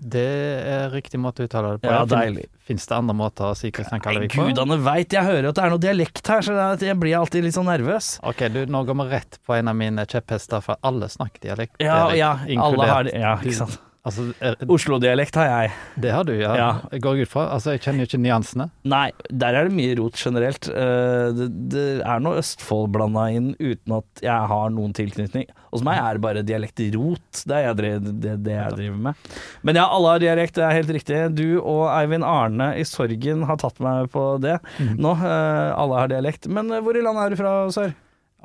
Det er riktig måte å uttale det på. Ja, deilig. Fins det andre måter å si Kristian Kallevik på? gudene veit, jeg hører at det er noe dialekt her, så jeg blir alltid litt sånn nervøs. Ok, du, nå går vi rett på en av mine kjepphester, for alle snakker dialekt. Ja, dialekt, ja, alle har det. Ja, ikke sant. Altså, Oslo-dialekt har jeg. det har du, ja. Ja. Jeg går ut fra. Altså, jeg kjenner jo ikke nyansene. Nei, der er det mye rot generelt. Eh, Det, det er noe Østfold blanda inn uten at jeg har noen tilknytning. Hos meg er det bare dialekt rot. Det er jeg driver, det, det jeg driver med. Men ja, alle har dialekt, det er helt riktig. Du og Eivind Arne i Sorgen har tatt meg på det nå. eh, Alle har dialekt. Men eh, hvor i landet er du fra, sør?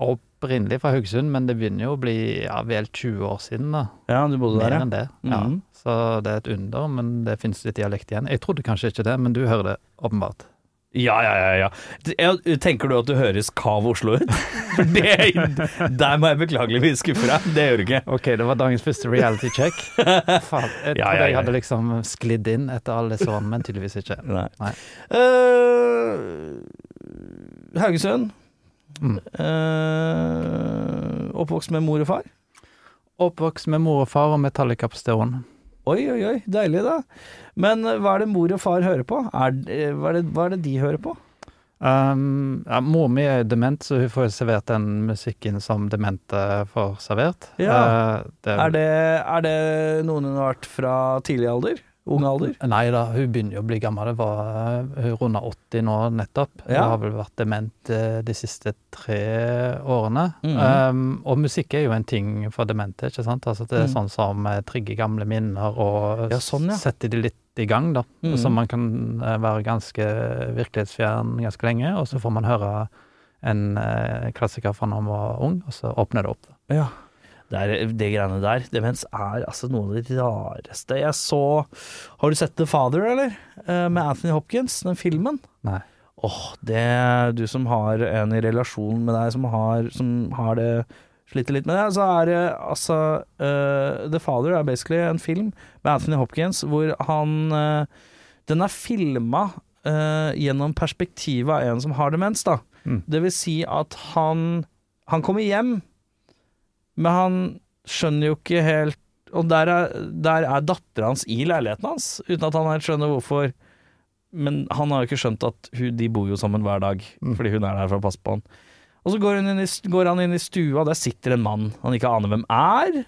Opprinnelig fra Haugesund, men det begynner jo å bli ja, vel 20 år siden, da. Ja, du bodde Mer der, enn ja. det. Ja. Mhm. Så det er et under, men det finnes litt dialekt igjen. Jeg trodde kanskje ikke det, men du hører det åpenbart. Ja, ja, ja. ja. Tenker du at du høres Kav Oslo ut? Det, der må jeg beklageligvis skuffe deg. Det gjør du ikke. Ok, det var dagens første reality check. Faen, jeg Ja, ja, ja. jeg hadde liksom sklidd inn etter alle disse årene, men tydeligvis ikke. Nei. Nei. Uh, Haugesund. Mm. Uh, oppvokst med mor og far. Oppvokst med mor og far og Metallica på stereoen. Oi, oi, oi, deilig da. Men eh, hva er det mor og far hører på? Er, hva, er det, hva er det de hører på? Um, ja, mor mi er dement, så hun får servert den musikken som demente får servert. Ja. Uh, det, Er det, er det noen hun har vært fra tidlig alder? Ung alder? Nei da, hun begynner jo å bli gammel. Det var, eh, hun runda 80 nå nettopp. Hun har vel vært dement eh, de siste tre årene. Mm. um, og musikk er jo en ting for demente, ikke sant. Altså, det er mm. sånn som eh, trigger gamle minner og Ja, sånn, ja. setter de litt i gang, da. Mm. Så man kan være ganske virkelighetsfjern ganske lenge, og så får man høre en klassiker fra når man var ung, og så åpner det opp. Da. Ja. Det, det greiene der, demens er altså noe av det rareste jeg så Har du sett The Father, eller? Eh, Med Anthony Hopkins, den filmen? Nei. Åh, det Du som har en i relasjon med deg som har, som har det Sliter litt med det, så er det altså uh, The Father er basically en film med Anthony Hopkins hvor han uh, Den er filma gjennom perspektivet av en som har demens, da. Mm. Det vil si at han Han kommer hjem, men han skjønner jo ikke helt Og der er, der er dattera hans i leiligheten hans, uten at han helt skjønner hvorfor. Men han har jo ikke skjønt at hun, de bor jo sammen hver dag, Mm. fordi hun er der for å passe på han. Og så går, i, går han inn i stua, der sitter en mann han ikke aner hvem er,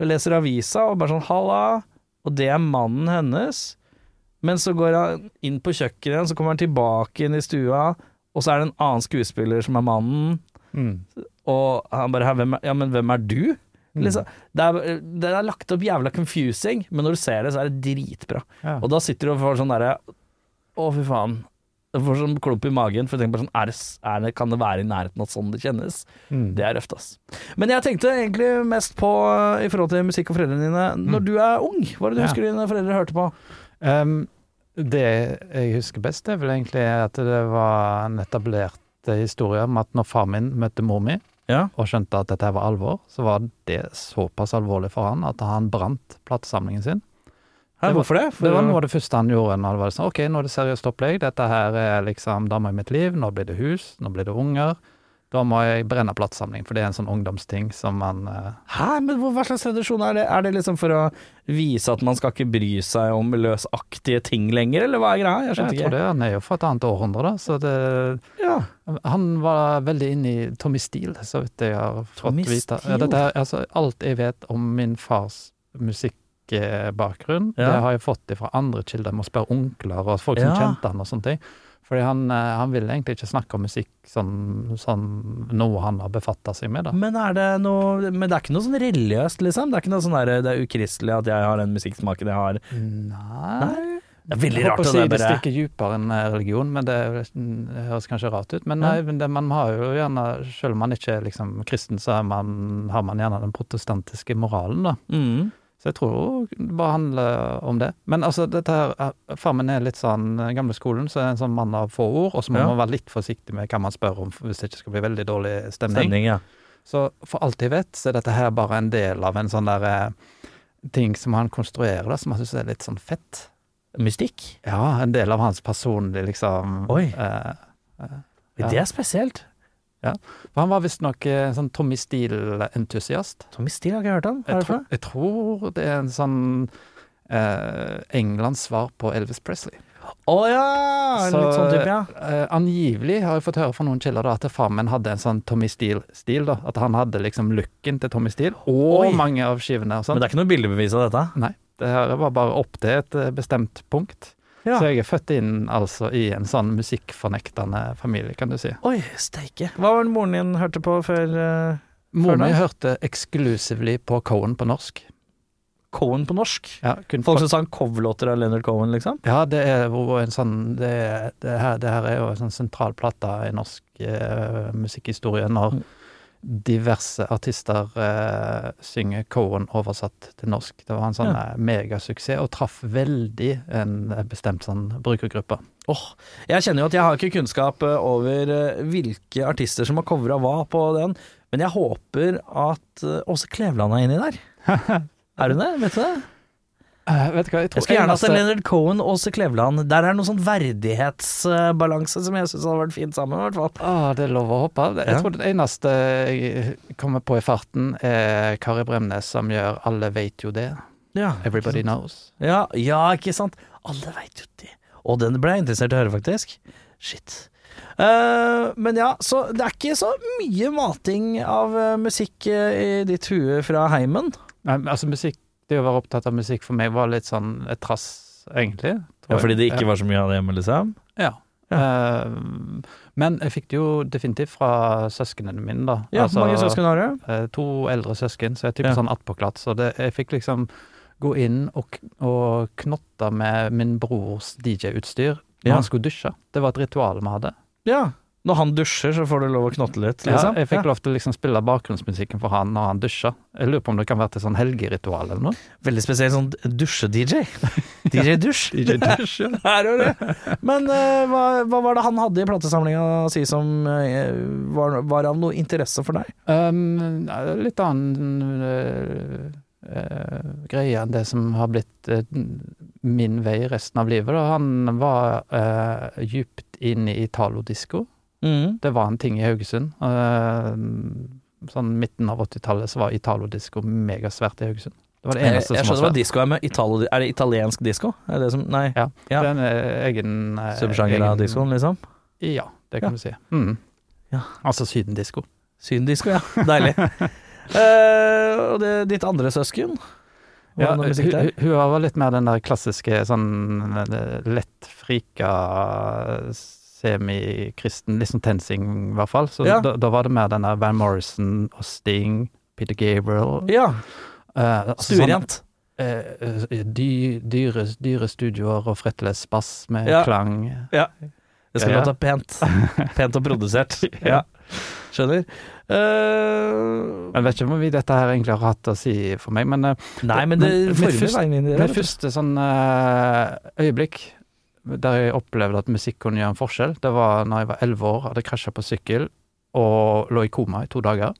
og leser avisa og bare sånn 'halla', og det er mannen hennes. Men så går han inn på kjøkkenet så kommer han tilbake inn i stua, og så er det en annen skuespiller som er mannen. Og han bare hvem er, Ja, men hvem er du? Liksom, det, er, det er lagt opp jævla confusing, men når du ser det, så er det dritbra. Ja. Og da sitter du og får sånn derre Å, fy faen. Du får sånn klump i magen, for du tenker bare sånn er det, er det, Kan det være i nærheten av sånn det kjennes? Mm. Det er røft, ass. Men jeg tenkte egentlig mest på, i forhold til musikk og foreldrene dine, når du er ung, hva er det du Ja. husker dine foreldre hørte på? Um, det jeg husker best, er vel egentlig at det var en etablert historie om at når far min møtte mor mi, Ja. og skjønte at dette var alvor, så var det såpass alvorlig for han at han brant platesamlingen sin. Hæ, Det var- hvorfor det? For, Det var noe av det første han gjorde. Når det var sånn, ok, nå er det seriøst opplegg, dette her er liksom dama i mitt liv, nå blir det hus, nå blir det unger. Da må jeg brenne platesamling, for det er en sånn ungdomsting som man uh... Hæ, men hva slags tradisjon er det? Er det liksom for å vise at man skal ikke bry seg om løsaktige ting lenger, eller hva er greia? Jeg skjønte Jeg tror ikke. det, han er jo fra et annet århundre, da, så det Ja. Han var veldig inne i Tommy Steele, så vidt jeg har fått vite. Ja, er- altså, alt jeg vet om min fars musikkbakgrunn, Ja. det har jeg fått fra andre kilder. Jeg må spørre onkler og folk Ja. som kjente han og sånne ting. Fordi han, eh, han ville egentlig ikke snakke om musikk som, som noe han har befatta seg med. da. Men er det noe Men det er ikke noe sånn religiøst, liksom? Det er ikke noe sånn der, det er ukristelig at jeg har den musikksmaken jeg har? Nei Det er veldig Jeg rart håper å si det det stikker dypere enn eh, religion, men det, det høres kanskje rart ut. Men nei, det, man har jo gjerne, selv om man ikke er liksom kristen, så er man, har man gjerne den protestantiske moralen, da. mm. Så jeg tror det bare handler om det. Men altså, dette her eh, Farmen er litt sånn gamle skolen, så er en sånn mann av få ord, og så må Ja. man være litt forsiktig med hva man spør om hvis det ikke skal bli veldig dårlig stemning. Stemning, ja. Så for alt jeg vet, så er dette her bare en del av en sånn der eh, ting som han konstruerer, da, som jeg syns er litt sånn fett. Mystikk. Ja, en del av hans personlige, liksom Oi. eh, Ja. Det er spesielt. For han var visstnok en sånn Tommy Steele-entusiast. Tommy Steele har ikke hørt om. Jeg, tro, tror- jeg tror det er en sånn eh, Englands svar på Elvis Presley. Å ja! Litt sånn type, ja. eh, angivelig har jeg fått høre fra noen kilder da, at far min hadde en sånn Tommy Steele-stil. da, At han hadde liksom looken til Tommy Steele, og Oi. mange av skivene. og sånt. Men det er ikke noe bildebevis av dette? Nei, det her var bare opp til et eh, bestemt punkt. Ja. Så jeg er født inn altså i en sånn musikkfornektende familie, kan du si. Oi, steike. Hva var det moren din hørte på før uh, Moren min hørte exclusively på Cohen på norsk. Cohen på norsk? Ja, kun Folk som sang coverlåter av Leonard Cohen, liksom? Ja, det er jo en sånn Det, det, her, det her er jo en sånn sentral plate i norsk uh, musikkhistorie, når Mm. Diverse artister eh, synge Cohen oversatt til norsk. Det var en sånn Ja. eh, megasuksess, og traff veldig en eh, bestemt sånn brukergruppe. Åh, Jeg kjenner jo at jeg har ikke kunnskap over hvilke artister som har covra hva på den, men jeg håper at Åse Kleveland er inni der. er hun det? Vet du det? Eh, vet du hva, jeg tror Jeg skulle gjerne hatt Leonard Cohen og Åse Kleveland. Der er det noe sånn verdighetsbalanse som jeg syns hadde vært fint sammen, i hvert fall. Ah, det er lov å håpe. Jeg Ja. tror det eneste jeg kommer på i farten, er Kari Bremnes som gjør 'Alle veit jo det'. Ja, Everybody knows. Ja, ja, ikke sant? Alle veit jo det. Og den ble jeg interessert i å høre, faktisk. Shit. Uh, men ja, så det er ikke så mye mating av eh, musikk i ditt hue fra heimen. Nei, altså musikk, det å være opptatt av musikk for meg var litt sånn et trass, egentlig. Ja, fordi det ikke var så mye av det hjemme, liksom? Ja. Eh, men jeg fikk det jo definitivt fra søsknene mine, da. Ja, Altså, mange søsken har du? Uh, to eldre søsken, så jeg er typisk Ja. sånn attpåklatt. Så det, jeg fikk liksom gå inn og, og knotte med min brors DJ-utstyr når Ja. han skulle dusje. Det var et ritual vi hadde. Ja. Når han dusjer, så får du lov å knotte litt, liksom? Ja, jeg fikk lov til å liksom spille bakgrunnsmusikken for han når han dusja. Jeg lurer på om det kan være til sånn helgeritual eller noe. Veldig spesielt sånn dusje-DJ. DJ Dusj. DJ dusj, ja. Her er det. Men uh, hva, hva var det han hadde i platesamlinga si som uh, var, var av noe interesse for deg? Um, litt annen uh, greie enn det som har blitt min vei resten av livet. Da. Han var uh, djupt inne i italodisko. Mm. Det var en ting i Haugesund. Eh, sånn midten av 80-tallet så var italodisko megasvært i Haugesund. Det var det Jeg, eneste jeg som skjønner hva disko er med Italo, Er det italiensk disko? Er det som Nei. Ja, Ja. Det er en eh, egen eh, Subsjanger av diskoen, liksom? Ja, det kan du si. Mm. Ja. Altså sydendisko. Sydendisko, ja. Deilig. Og det, ditt andre søsken? Ja, hun, hun var litt mer den der klassiske sånn lettfrika lett frika semikristen, litt sånn TenSing i hvert fall. Så Ja. da, da var det mer den der Van Morrison og Sting, Peter Gabriel Ja. Uh, altså Stuerent. sånn, eh, eh, dy, dyre, dyre studioer og fretless bass med Ja. klang. Det skal Ja, ja. låte pent. Pent og produsert. Ja. Skjønner. Uh, Jeg vet ikke om vi dette her egentlig har hatt å si for meg, men eh, nei, men det det former veien inn i det. Mitt første sånn uh, øyeblikk der jeg opplevde at musikk kunne gjøre en forskjell, det var når jeg var elleve år, hadde krasja på sykkel og lå i koma i to dager.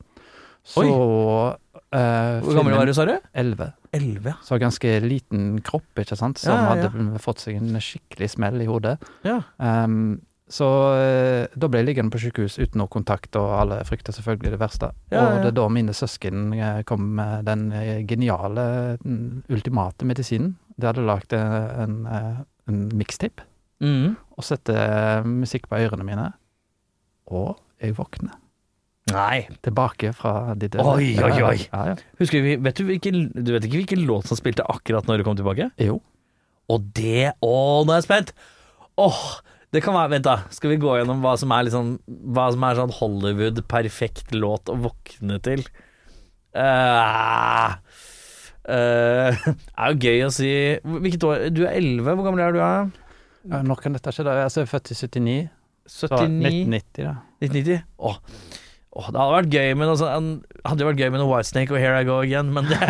Så eh, Hvor gammel var du, sa du? Elleve. Elleve, Så ganske liten kropp, ikke sant, som Ja, ja, ja. hadde fått seg en skikkelig smell i hodet. ja. Um, så eh, da ble jeg liggende på sykehus uten noe kontakt, og alle frykta selvfølgelig det verste. Ja, og det er da mine søsken eh, kom med den eh, geniale, mm, ultimate medisinen. De hadde lagd en, eh, en mixtape Mm. og sette eh, musikk på ørene mine, og jeg våkner. Nei. Tilbake fra de døde. Oi, oi, oi. Ja, ja. Husker vi, vet du, hvilken, du vet ikke hvilken låt som spilte akkurat når du kom tilbake? Jo. Og det Å, nå er jeg spent! Åh, det kan være Vent, da. Skal vi gå gjennom hva som er liksom Hva som er sånn Hollywood-perfekt låt å våkne til? Eh, det er jo gøy å si Hvilket år? Du er 11, hvor gammel er du? Er? Ja, Når kan dette skje? da? Altså, jeg er født i 79. 79? 1990, da. 1990? Åh. oh, det hadde vært gøy med noe sånn Hadde vært gøy med noe Whitesnake og Here I Go Again, men det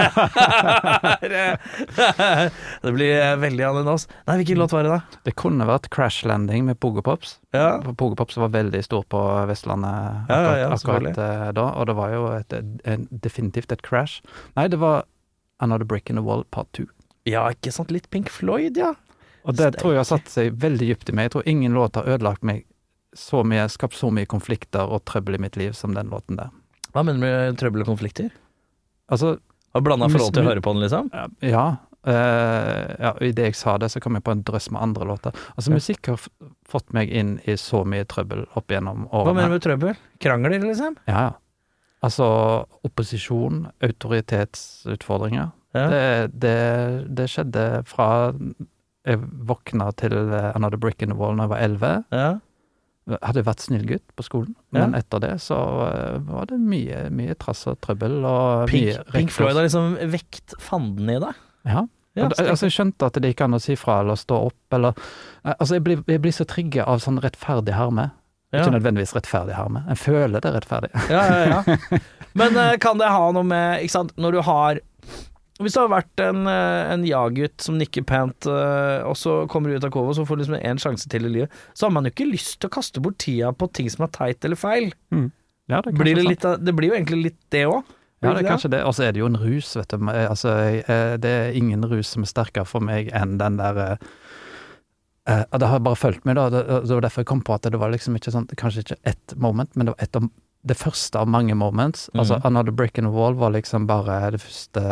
Det blir eh, veldig annerledes. Nei, hvilken låt var det, da? Det kunne vært Crash Landing med Pogo Pops. Ja. For Pogo Pops var veldig stor på Vestlandet akkurat, ja, ja, akkurat eh, da, og det var jo et, en, definitivt et crash. Nei, det var Another Brick in the Wall part 2. ja, ikke sant? Litt Pink Floyd, ja. Og det Steike. tror jeg har satt seg veldig dypt i meg. Jeg tror ingen låt har ødelagt meg så mye, skapt så mye konflikter og trøbbel i mitt liv som den låten der. Hva mener du med trøbbel og konflikter? Altså, Har blanda forhold til å høre på den, liksom? ja. Uh, ja, og Idet jeg sa det, så kom jeg på en drøss med andre låter. Altså, Ja. musikk har fått meg inn i så mye trøbbel opp igjennom årene. Hva mener du med trøbbel? Krangler, liksom? Ja, ja. Altså opposisjon, autoritetsutfordringer. Ja. Det, det, det skjedde fra jeg våkna til eh, Another Brick in the Wall da jeg var elleve. ja. Hadde vært snill gutt på skolen, Ja. men etter det så eh, var det mye, mye trass og trøbbel. Og Pink, Pink Floyd har liksom vekt fanden i deg. Ja. Ja, altså, jeg skjønte at det gikk an å si fra eller stå opp, eller Altså, jeg blir, jeg blir så trigga av sånn rettferdig harme. Ja. Ikke nødvendigvis rettferdig harme. Jeg føler det er rettferdig. Ja, ja, ja. Men eh, kan det ha noe med Ikke sant, når du har Hvis det har vært en, eh, en ja-gutt som nikker pent, eh, og så kommer du ut av kovet, og så får du liksom en sjanse til i livet, så har man jo ikke lyst til å kaste bort tida på ting som er teit eller feil. Ja, det, Blir det, litt, det blir jo egentlig litt det òg. Ja, det er kanskje det. Og så er det jo en rus, vet du. Altså, det er ingen rus som er sterkere for meg enn den der eh, og Det har bare fulgt meg, da. Det, det var derfor jeg kom på at det var liksom ikke sånn Kanskje ikke ett moment, men det var et av det første av mange moments. Altså Mhm. Another Brick in the Wall var liksom bare det første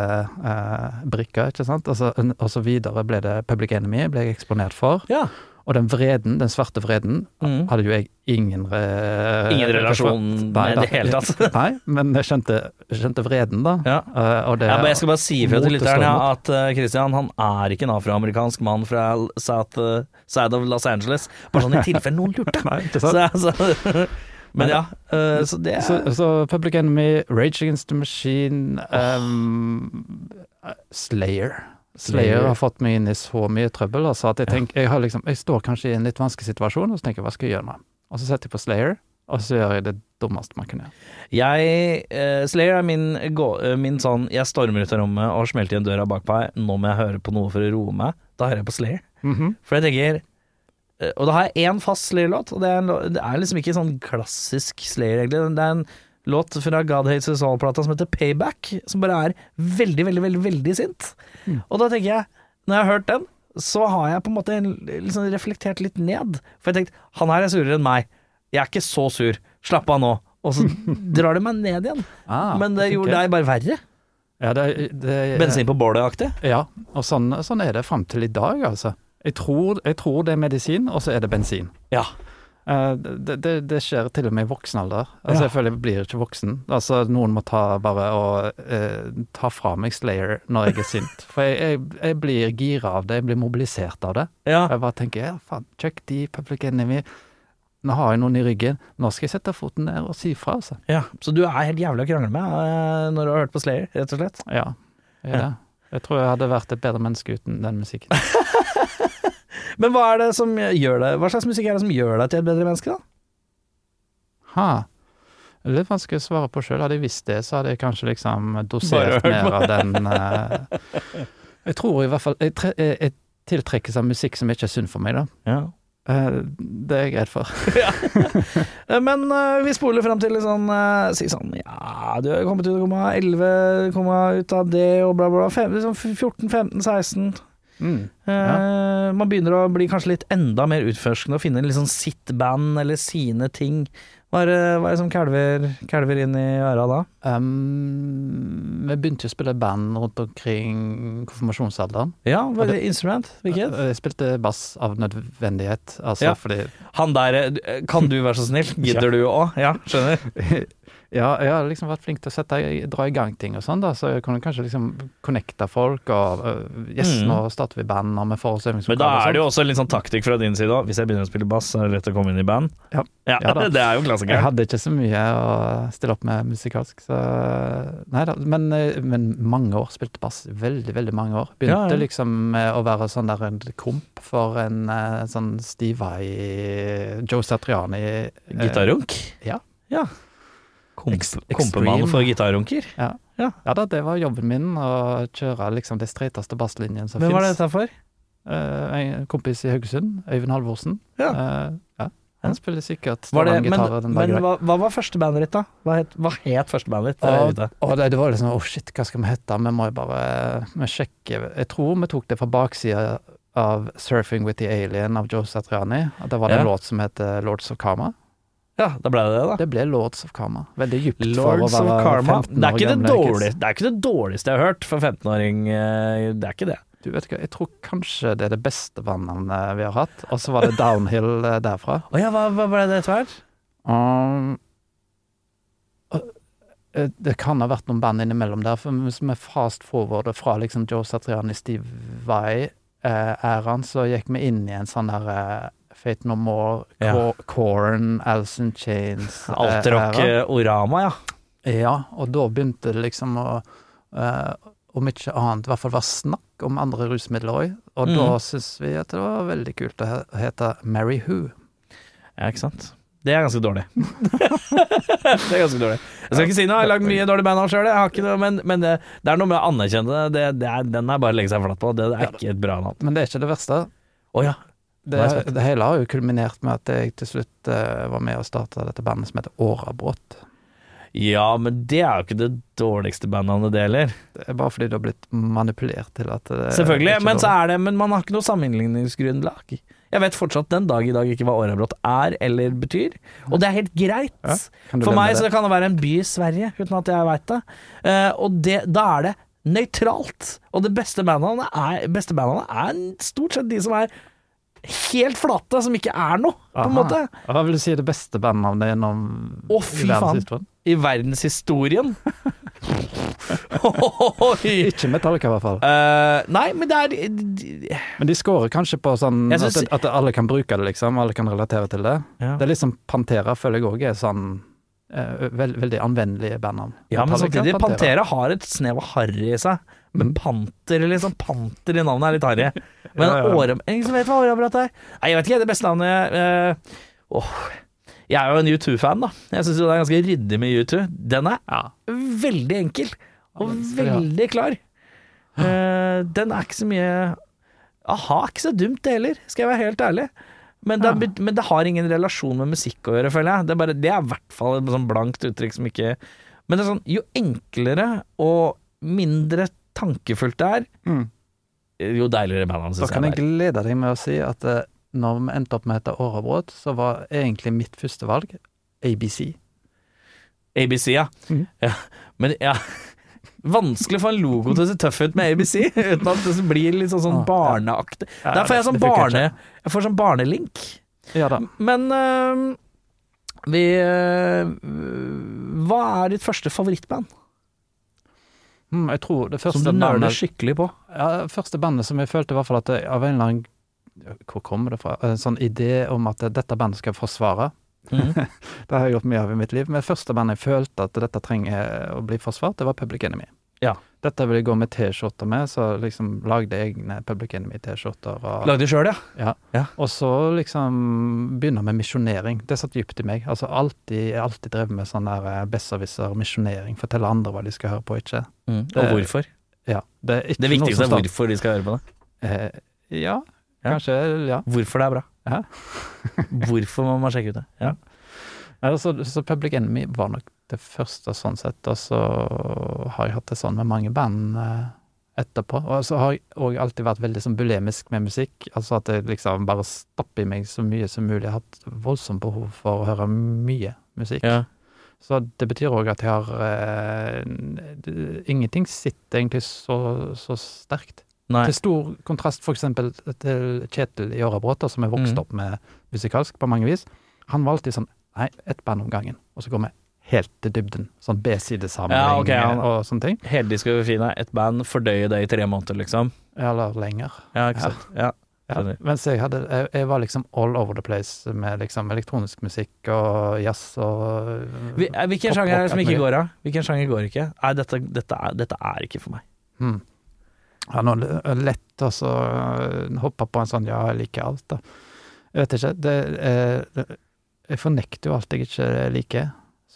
uh, brikka, ikke sant. Altså, en- og så videre ble det Public Enemy, ble jeg eksponert for. Ja. Og den vreden, den svarte vreden, Mm. hadde jo jeg ingen re Ingen relasjon med i det hele tatt. Nei, men jeg skjønte, jeg skjønte vreden, da. Ja. Uh, det, Ja, men jeg skal bare si ifra til lytteren ja, at uh, Christian han er ikke en afroamerikansk mann fra South uh, side of Los Angeles. Bare sånn i tilfelle noen lurte. Nei, ikke sant? Så, altså, men ja, uh, så det er Så, så Public Enemy, Rage Against the Machine, um, Slayer. Slayer har fått meg inn i så mye trøbbel altså, at jeg tenker, jeg, har liksom, jeg står kanskje i en litt vanskelig situasjon, og så tenker jeg hva skal jeg gjøre nå? Og så setter jeg på Slayer, og så gjør jeg det dummeste man kan gjøre. Jeg uh, Slayer er min, gå, uh, min sånn Jeg stormer ut av rommet og smelter igjen døra bak meg. Nå må jeg høre på noe for å roe meg. Da hører jeg på Slayer. For jeg tenker uh, Og da har jeg én fast Slayer-låt, og det er, en, det er liksom ikke sånn klassisk Slayer, egentlig. Det er en låt fra God Hates Us All-plata som heter Payback, som bare er veldig, veldig, veldig veldig sint. Mm. Og da tenker jeg, når jeg har hørt den, så har jeg på en måte liksom reflektert litt ned. For jeg tenkte, han her er surere enn meg. Jeg er ikke så sur. Slapp av nå. Og så drar det meg ned igjen. Ah, Men det gjorde deg bare verre. ja, det, det, Bensin på bålet-aktig. Ja, og sånn, sånn er det fram til i dag, altså. Jeg tror, jeg tror det er medisin, og så er det bensin. Ja. Eh, det, det, det skjer til og med i voksen alder. Altså, Ja. Jeg føler jeg blir ikke voksen. Altså, Noen må ta bare og eh, ta fra meg Slayer når jeg er sint. For jeg, jeg, jeg blir gira av det, jeg blir mobilisert av det. Ja. Jeg bare tenker ja, faen, check the Public Enemy. Nå har jeg noen i ryggen. Nå skal jeg sette foten ned og si fra, altså. ja. Så du er helt jævlig å krangle med eh, når du har hørt på Slayer, rett og slett? Ja, jeg, Ja. jeg tror jeg hadde vært et bedre menneske uten den musikken. Men hva er det som gjør deg Hva slags musikk er det som gjør deg til et bedre menneske, da? Ha. Det er litt vanskelig å svare på sjøl. Hadde jeg visst det, så hadde jeg kanskje liksom dosert mer av den uh, Jeg tror i hvert fall Jeg, tre, jeg, jeg tiltrekkes av musikk som ikke er synd for meg, da. Ja. Uh, det er jeg redd for. Eh, Men uh, vi spoler fram til litt sånn eh, Si sånn Ja, du har kommet ut av komma 11, komma ut av det, og bla, bla, bla. Fem, liksom 14, 15, 16. Mm. Eh, Man begynner å bli kanskje litt enda mer utforskende og finne sånn sitt band eller sine ting. Hva er hva er det som kalver, kalver inn i øra da? Um, vi begynte å spille band rundt omkring konfirmasjonsalderen. Ja, hva er det instrument? Hvilket? Jeg spilte bass av nødvendighet, altså Ja. fordi Han der, eh, kan du være så snill? Gidder du òg? Ja, skjønner. Ja, jeg har liksom vært flink til å sette, dra i gang ting og sånn, da, så jeg kunne kanskje liksom connecte folk og uh, Yes, Mm. nå starter vi band, får oss Men da er det jo også en litt sånn taktikk fra din side òg. Hvis jeg begynner å spille bass, så er det lett å komme inn i band. Ja. Ja da. det er jo Jeg hadde ikke så mye å stille opp med musikalsk, så Nei da. Men, eh, men mange år. Spilte bass veldig, veldig mange år. Begynte Ja, ja. liksom med å være sånn der en komp for en eh, sånn Steve Vai, Joe Satriani Gitarrunk? Ja. ja. Kompemann for gitarrunker. Ja. Ja. ja da, det var jobben min, å kjøre liksom de streiteste basslinjene som Hvem var det fins. dette for? en kompis i Haugesund, Øyvind Halvorsen. Ja. Uh, ja. Han spiller sikkert det, men men hva, hva var første bandet ditt, da? Hva het, hva het første bandet ditt? Vite. Og det, det var liksom Å, shit, hva skal vi hete? Vi må jo bare vi sjekke Jeg tror vi tok det fra baksida av 'Surfing with the Alien' av Joe Satriani. Og Det var det en låt som heter 'Lords of Karma'. Ja, da ble det det, da. Det ble 'Lords of Karma'. Veldig dypt Lords for å være Karma. 15 Det er, år det, gamle det er ikke det dårligste jeg har hørt for 15-åring. eh, Det er ikke det. Du vet ikke, Jeg tror kanskje det er det beste bandnavnet vi har hatt. Og så var det 'Downhill' eh, derfra. Å ja, hva, hva ble det etter hvert? Um, eh, det kan ha vært noen band innimellom der, for hvis vi fast forwarder fra liksom Joe Satriani, Steve Vai-æraen, så gikk vi inn i en sånn der eh, Fate No More, Ja. Corn, Alice in Chains eh. Alterrock-orama, ja. Ja, og da begynte det liksom å eh, Om ikke annet, i hvert fall var snakk om andre rusmidler òg. Og Mm. da syns vi at det var veldig kult å hete Mary Who. Ja, ikke sant. Det er ganske dårlig. det er ganske dårlig. Jeg skal ikke si noe, jeg har lagd mye dårlig band sjøl, men, men det, det er noe med å anerkjenne det. det, det er, den er bare å legge seg flatt på. Det, er ikke et bra navn. Men det er ikke det verste. Å ja. Det, det hele har jo kulminert med at jeg til slutt uh, var med og starta dette bandet som heter Årabrott. ja, men det er jo ikke det dårligste bandnavnet, det heller. Det er bare fordi du har blitt manipulert til at det Selvfølgelig, er men, så er det, men man har ikke noe sammenligningsgrunnlag. Jeg vet fortsatt den dag i dag ikke hva Årabrott er eller betyr, og det er helt greit. Ja, For meg det? så kan det være en by i Sverige, uten at jeg veit det. Uh, og det, da er det nøytralt. Og det beste bandnavnet er, beste bandnavnet er stort sett de som er helt flate, som ikke er noe, på en måte. Hva vil du si er det beste bandnavnet gjennom Å, fy i faen. verdenshistorien? I verdenshistorien. Ikke Metallica, i hvert fall. Uh, nei, men det er Men de scorer kanskje på sånn synes- at, at alle kan bruke det, liksom. Alle kan relatere til det. ja. Det er liksom Pantera føler jeg òg er sånn uh, veld, veldig anvendelige bandnavn. Ja, men samtidig, Pantera har et snev av harry i seg. Men panter, Panter liksom, Panter i navnet er litt harry. Men Ja, ja. Åre- Ingen som vet hva åreapparat er? Nei, jeg vet ikke, det beste navnet eh, åh, Jeg er jo en U2-fan, da. Jeg syns det er ganske ryddig med U2. Den er Ja. veldig enkel, og veldig klar. Eh, den er ikke så mye A-ha ikke så dumt, det heller, skal jeg være helt ærlig. Men det, er men det har ingen relasjon med musikk å gjøre, føler jeg. Det er, bare, det er i hvert fall et sånn blankt uttrykk som ikke Men det er sånn, jo enklere og mindre tankefullt det er, Mm. jo deiligere bandene Da syns kan jeg jeg det er. glede deg med å si at uh, når vi endte opp med dette Årebrot, så var egentlig mitt første valg ABC. ABC, ja. Mm. ja. Men ja Vanskelig å få en logo til å se tøff ut med ABC, uten at det blir litt sånn, sånn barneaktig. Der får jeg sånn barne Jeg får sånn barnelink. Ja da. Men øhm, vi øh, Hva er ditt første favorittband? Mm, jeg tror det Som du nøler skikkelig på? ja, første bandet som jeg følte i hvert fall at det, av en eller annen Hvor kommer det fra? En sånn idé om at dette bandet skal forsvare. Mm. Det har jeg gjort mye av i mitt liv. Men det første bandet jeg følte at dette trenger å bli forsvart, det var Public Enemy. Ja. Dette vil jeg gå med T-skjorter med, så liksom lagde egne Public Enemy-T-skjorter. Lagde sjøl, ja? Ja, Og så liksom begynne med misjonering. Det satt dypt i meg. Altså alltid, jeg har alltid drevet med sånn der eh, besserwisser, misjonering. Fortelle andre hva de skal høre på, ikke. Og Det- hvorfor? Ja. Det, er Det viktigste er hvorfor de skal høre på det. Eh, ja, Ja. kanskje. Ja. Hvorfor det er bra. Ja. hvorfor må man sjekke ut det? Ja. Så, så Public Enemy var nok det første sånn sett. Og så har jeg hatt det sånn med mange band eh, etterpå. Og så har jeg òg alltid vært veldig sånn bulemisk med musikk. Altså at det liksom bare stapper i meg så mye som mulig. Jeg har hatt voldsomt behov for å høre mye musikk. Ja. Så det betyr òg at jeg har eh, det- Ingenting sitter egentlig så, så sterkt. Nei. Til stor kontrast eksempel til Kjetil i Årabrot, som jeg vokste mm. opp med musikalsk på mange vis. Han var alltid sånn Nei, ett band om gangen. Og så går vi helt til dybden. Sånn B-sidesamling Ja, okay, ja. og sånne ting. Heldiskografien er ett band, fordøye det i tre måneder, liksom. Eller lenger. Ja, ikke sant. Ja. Mens jeg hadde jeg, jeg var liksom all over the place med liksom elektronisk musikk og jazz og Vi- eh, Hvilken sjanger er det som ikke går av? Hvilken sjanger går ikke? Nei, dette, dette, er, dette er ikke for meg. Hmm. Ja, nå er lett å så hoppe på en sånn ja, jeg liker alt, da. Jeg vet ikke. Det, eh, det, jeg fornekter jo alt jeg ikke liker.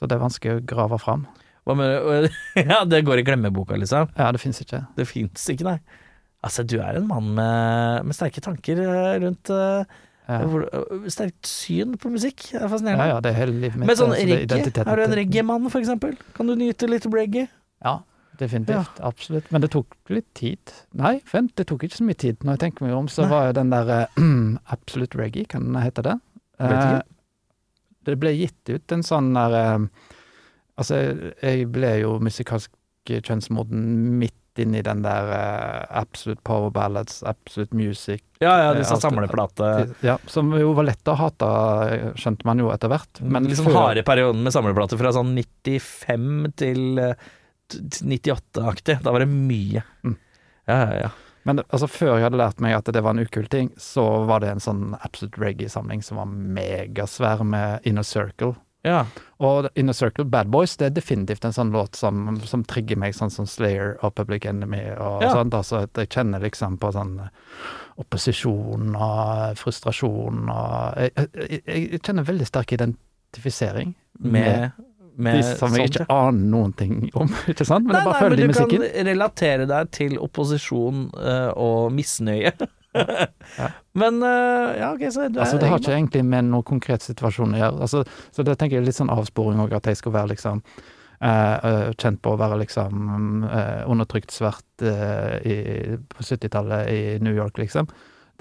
Så det er vanskelig å grave fram. Hva med Ja, det går i glemmeboka, liksom. Ja, det fins ikke. Det fins ikke, nei. Altså, du er en mann med, med sterke tanker eh, rundt eh, Ja. hvor, eh, Sterkt syn på musikk. Det er fascinerende. ja, ja, det er hele livet mitt. Men sånn altså, reggae, er du en reggae-mann, for eksempel? Kan du nyte litt reggae? Ja, definitivt. Absolutt. Men det tok litt tid. Nei, vent, det tok ikke så mye tid. Når jeg tenker meg om, så Nei. var jo den der eh, Absolute Reggae, kan den hete det? Eh, det ble gitt ut en sånn der eh, Altså, jeg ble jo musikalsk kjønnsmoden midt inn i den der eh, Absolute Power Ballads, Absolute Music Ja, ja, Eh, disse samleplatene. samleplate... Ja, som jo var lett å hate, skjønte man jo etter hvert. Men liksom før- harde perioden med samleplater fra sånn 95 til eh, t- t- 98-aktig. Da var det mye. Mm. Ja, ja, ja. Men det- altså, før jeg hadde lært meg at det var en ukul ting, så var det en sånn Absolute Reggae-samling som var megasvær med Inner Circle. ja. Og Inner Circle, Bad Boys, det er definitivt en sånn låt som, som trigger meg, sånn som Slayer og Public Enemy og Ja. sånt. Altså at jeg kjenner liksom på sånn eh, opposisjon og frustrasjon og Jeg, jeg, jeg, jeg kjenner veldig sterk identifisering Med, med de som jeg ikke aner noen ting om, ikke sant? Men Nei, jeg bare nei, men du kan relatere deg til opposisjon uh, og misnøye. Ja. Men uh, ja, ok, så du Altså, det har ikke egentlig med noen konkret situasjon å gjøre. Altså, så det tenker jeg er litt sånn avsporing òg, at jeg skal være liksom eh, kjent på å være liksom uh, undertrykt svart uh, i, på 70-tallet i New York, liksom.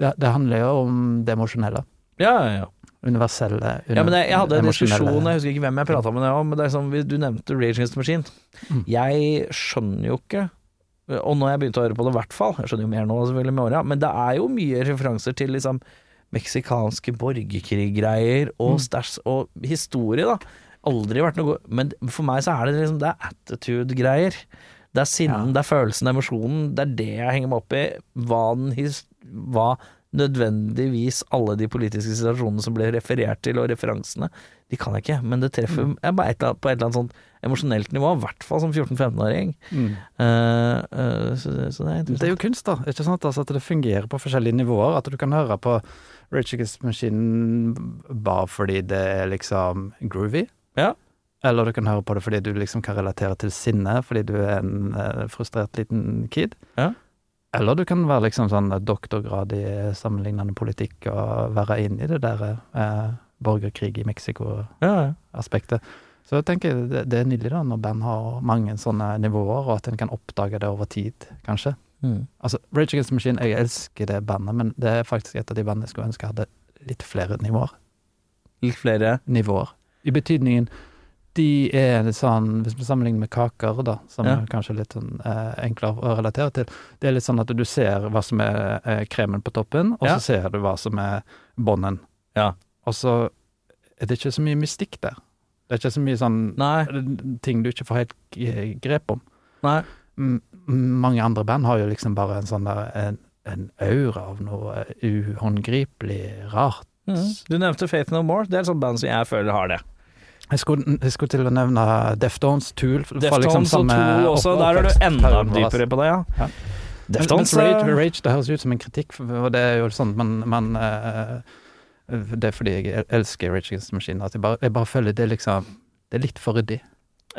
Det, det handler jo om det emosjonelle. Ja, ja, ja. Universelle. ja men jeg, jeg hadde en diskusjon, jeg husker ikke hvem jeg prata med det om, men det er sånn, du nevnte Rage Against the Machine. Mm. Jeg skjønner jo ikke og nå har jeg begynt å høre på det, i hvert fall. Jeg skjønner jo mer nå selvfølgelig med åra. Men det er jo mye referanser til liksom meksikanske borgerkriggreier og Mm. stæsj og historie, da. Aldri vært noe Men for meg så er det liksom Det er attitude-greier. Det er sinnen, Ja. det er følelsen, emosjonen. Det er det jeg henger meg opp i. Hva, den his, hva nødvendigvis alle de politiske situasjonene som ble referert til, og referansene, de kan jeg ikke. Men det treffer Mm. bare et eller på et eller annet sånt emosjonelt nivå. I hvert fall som 14-15-åring. Mm. Uh, uh, så, så det er Det er jo kunst, da. Ikke sant? Altså, at det fungerer på forskjellige nivåer. At du kan høre på Rage Against Machine bare fordi det er liksom groovy. Ja. Eller du kan høre på det fordi du liksom kan relatere til sinne, fordi du er en eh, frustrert liten kid. Ja. Eller du kan være liksom sånn doktorgrad i sammenlignende politikk og være inne i det der eh, borgerkrig i Mexico-aspektet. Så jeg tenker det, det er nydelig da når band har mange sånne nivåer, og at en kan oppdage det over tid, kanskje. Mm. Altså, Rage Against the Machine, jeg elsker det bandet, men det er faktisk et av de bandene jeg skulle ønske hadde litt flere nivåer. Litt flere Nivåer. I betydningen de er litt sånn, hvis vi sammenligner med kaker, da, som Ja. er kanskje litt sånn eh, enklere å relatere til, det er litt sånn at du ser hva som er eh, kremen på toppen, og Ja. så ser du hva som er bånden. Ja. Og så er det ikke så mye mystikk der. Det er ikke så mye sånn Nei. ting du ikke får helt grep om. Nei. M mange andre band har jo liksom bare en sånn der en, en aura av noe uhåndgripelig rart. Mm. Du nevnte Faith No More. Det er et sånt band som jeg føler har det. Jeg skulle, jeg skulle til å nevne Deftones, Tool Deftones liksom og Tool også. Der er du enda dypere på det, ja. Ja. Deftones Mens Rage, eh, Rage, det høres ut som en kritikk, og det er jo sånn men, men eh, Det er fordi jeg elsker Rage Against Machine, at jeg bare, jeg bare føler det liksom Det er litt for ryddig.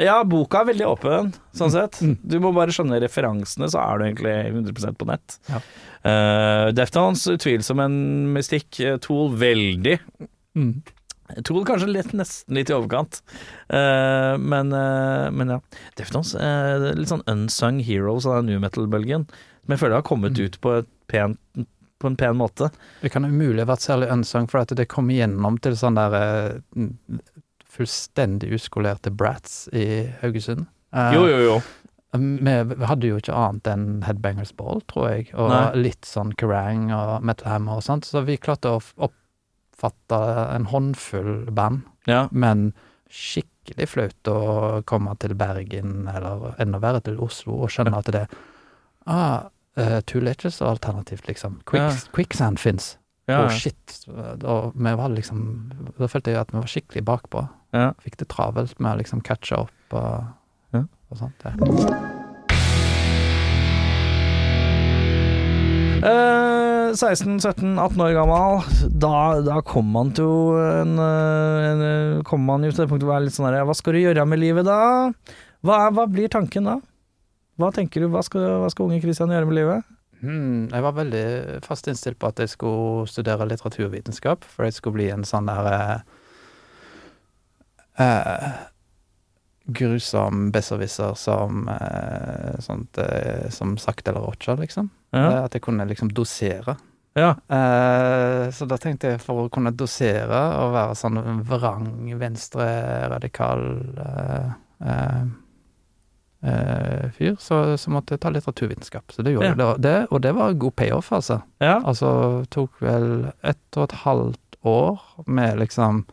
Ja, boka er veldig åpen, sånn sett. Mm. Du må bare skjønne referansene, så er du egentlig 100% på nett. Ja. Uh, Deftones, utvilsom en mystikk. Eh, Tool, veldig. Tool kanskje litt, nesten litt i overkant, Uh, men, uh, men ja. Deftones, uh, er litt sånn unsung heroes av den new metal-bølgen, som jeg føler har kommet Mm. ut på, et pent, på en pen måte. Det kan umulig ha vært særlig unsung, for at det kom igjennom til sånn der eh, fullstendig uskolerte brats i Haugesund. Eh, Jo, jo, jo. Vi hadde jo ikke annet enn Headbangers Ball, tror jeg, og Nei. litt sånn Kerrang og Metal Hammer og sånt, så vi klarte å f- oppfatte en håndfull band, Ja. men skikkelig flaut å komme til Bergen, eller enda verre til Oslo, og skjønne at det ah, uh, Tool er ikke alternativt, liksom. Quicks, Ja. Quicksand fins. Ja. Å, shit. Da, vi var liksom, da følte jeg at vi var skikkelig bakpå. ja. Fikk det travelt med å liksom catche opp og, Ja. og sånt. Ja. Uh, 16-17-18 år gammel, da, da kommer man til en, eh, en, eh, Kommer man jo til det punktet hvor det er litt sånn her Hva skal du gjøre med livet da? Hva, hva blir tanken da? Hva tenker du, hva skal, hva skal unge Kristian gjøre med livet? Hmm, jeg var veldig fast innstilt på at jeg skulle studere litteraturvitenskap, for jeg skulle bli en sånn der eh, eh, grusom besserwisser som eh, sånt, eh, som sakte eller rocha, liksom. Ja. Eh, At jeg kunne liksom dosere. ja. Eh, så da tenkte jeg for å kunne dosere og være sånn vrang, venstre, radikal eh, eh, eh, fyr, så, så måtte jeg ta litteraturvitenskap. Så det gjorde Ja. jeg. Det, var- det, og det var god payoff, altså. ja. Altså tok vel ett og et halvt år med liksom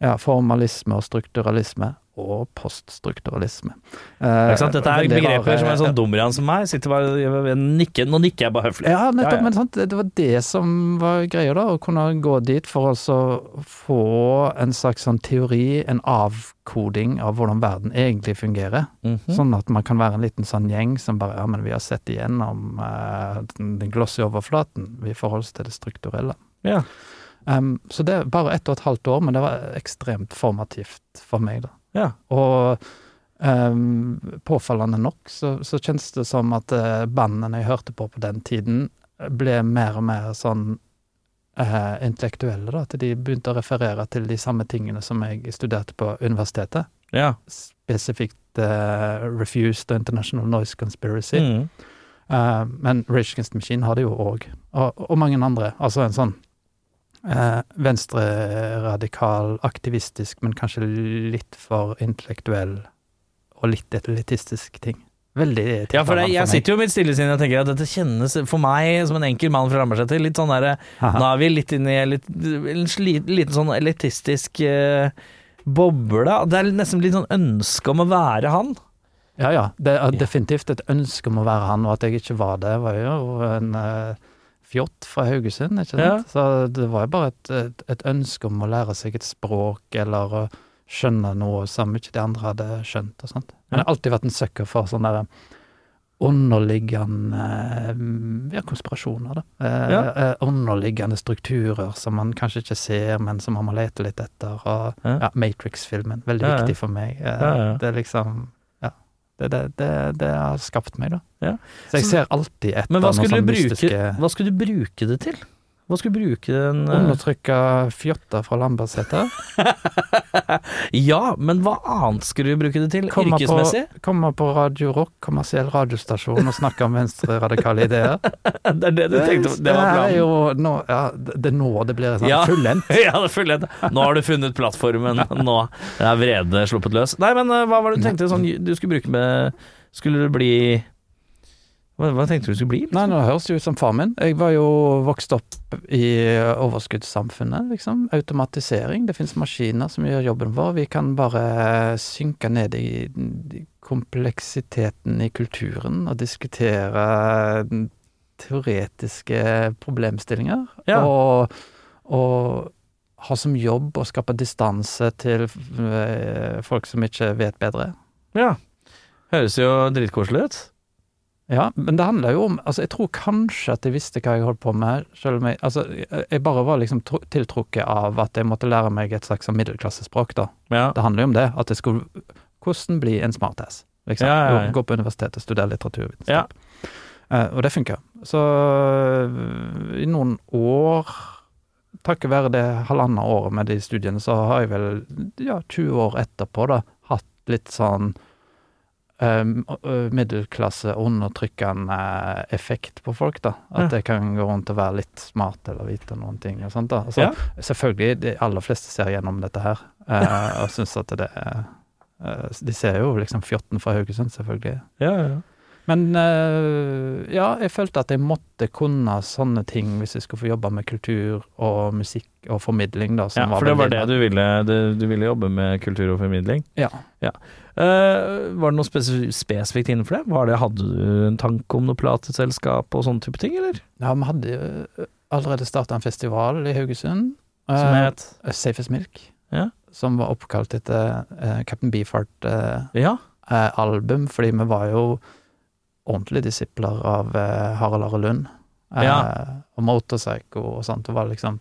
ja, formalisme og strukturalisme. Og poststrukturalisme. Eh? Dette er begreper rare- som en sånn dumrian som meg sitter bare nikker, Nå nikker jeg bare høflig. Ja, nettopp. Ja, ja. Men sant, det var det som var greia, da. Å kunne gå dit for å få en slags sånn teori, en avkoding av hvordan verden egentlig fungerer. Mhm. Sånn at man kan være en liten sånn gjeng som bare Ja, men vi har sett igjennom eh, den, den glossy overflaten. Vi forholder oss til det strukturelle. Ja. Um, så det er bare ett og et halvt år, men det var ekstremt formativt for meg, da. Ja. Og um, påfallende nok så, så kjennes det som at uh, bandene jeg hørte på på den tiden, ble mer og mer sånn uh, intellektuelle, da. At de begynte å referere til de samme tingene som jeg studerte på universitetet. ja. Spesifikt uh, Refused og International Noise Conspiracy. Mm. Uh, men Rage Against Machine har det jo òg, og, og mange andre. Altså en sånn eh, venstreradikal, aktivistisk, men kanskje litt for intellektuell og litt elitistisk ting. Veldig Ja, for det, tiltalende jeg meg. sitter jo mitt stillesinn og tenker at dette kjennes for meg som en enkel mann fra Lambertseter litt sånn derre Nå er vi litt inne i en liten sånn elitistisk eh, boble. Det er nesten litt sånn ønske om å være han. Ja, ja. Det er definitivt et ønske om å være han, og at jeg ikke var det, var jo en uh, fjott fra Haugesund, ikke sant. Ja. Så det var jo bare et, et, et ønske om å lære seg et språk, eller å skjønne noe som ikke de andre hadde skjønt, og sånt. Men jeg har alltid vært en sucker for sånne der underliggende eh, ja, konspirasjoner, da. Eh, Ja. eh, underliggende strukturer som man kanskje ikke ser, men som man må lete litt etter. Og Ja. Matrix-filmen, veldig viktig for meg. Eh. Det er liksom. Det, det, det, det har skapt meg, da. Ja. Så jeg ser alltid etter noe hva noen Men hva skulle du bruke det til? Hva skal du bruke den eh, Undertrykka fjotter fra Lambertseter. Ja, men hva annet skulle du bruke det til? Kommer på, Yrkesmessig? kommer på Radio Rock, kommersiell radiostasjon, og snakker om venstre-radikale ideer. Det er det du tenkte på? Det var er jo nå, ja, det det nå det blir sånn Ja. fullendt. Ja, det er fullendt. Nå har du funnet plattformen. Nå er vrede sluppet løs. Nei, men eh, hva var det du tenkte sånn du skulle bruke med Skulle det bli Hva, hva tenkte du skulle bli? Nei, nå høres det ut som far min. Jeg var jo vokst opp i overskuddssamfunnet, liksom. Automatisering. Det finnes maskiner som gjør jobben vår. Vi kan bare synke ned i i kompleksiteten i kulturen og diskutere teoretiske problemstillinger. Ja. Og, og ha som jobb å skape distanse til eh, folk som ikke vet bedre. Ja. Høres jo dritkoselig ut. Ja, men det handler jo om Altså, jeg tror kanskje at jeg visste hva jeg holdt på med, selv om jeg Altså, jeg bare var liksom tiltrukket av at jeg måtte lære meg et slags sånn middelklassespråk, da. Ja. Det handler jo om det, at jeg skulle Hvordan bli en smartass, liksom. Ja, ja, ja. Gå- på universitetet, studere litteraturvitenskap. Eh, og det funka. Så uh, i noen år Takket være det halvannet året med de studiene, så har jeg vel, ja, 20 år etterpå, da, hatt litt sånn um, middelklasse, undertrykkende effekt på folk, da. At Ja. jeg kan gå rundt og være litt smart eller vite noen ting og sånt, da. Altså, Ja. Selvfølgelig, de aller fleste ser gjennom dette her, uh, og syns at det er uh, De ser jo liksom fjotten fra Haugesund, selvfølgelig. Ja, ja. Men uh, ja, jeg følte at jeg måtte kunne sånne ting hvis jeg skulle få jobbe med kultur og musikk og formidling, da. ja, for det var det du ville du, du ville jobbe med kultur og formidling? Ja. Ja. Eh, var det noe spesif spesifikt innenfor det? Var det? Hadde du en tanke om noe plateselskap og sånne type ting, eller? Ja, vi hadde jo allerede starta en festival i Haugesund. Som het? Uh, Safe as Milk. Ja. Som var oppkalt etter uh, Captain Beefheart-album, Ja. fordi vi var jo ordentlige disipler av uh, Harald Are Lund. Eh, Ja. Og Motorpsycho og sånt. Det var liksom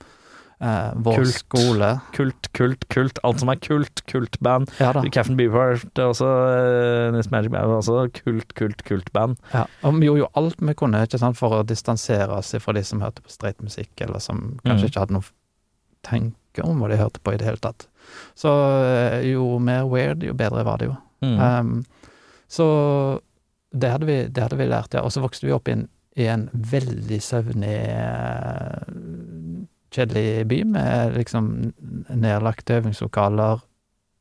eh, vår Kult. skole. Kult, kult, kult. Alt som er kult. Kultband. Ja. Captain Beefheart er også uh, Nils Magic Band også kult, kult, kultband. Ja. Og vi gjorde jo alt vi kunne ikke sant, for å distansere oss fra de som hørte på streit musikk, eller som kanskje Mm. ikke hadde noe tenke om hva de hørte på i det hele tatt. Så eh, jo mer weird, jo bedre var det jo. Mm. Um, så det hadde, vi, det hadde vi lært, ja. Og så vokste vi opp i en, i en veldig søvnig, kjedelig by med liksom nedlagte øvingslokaler,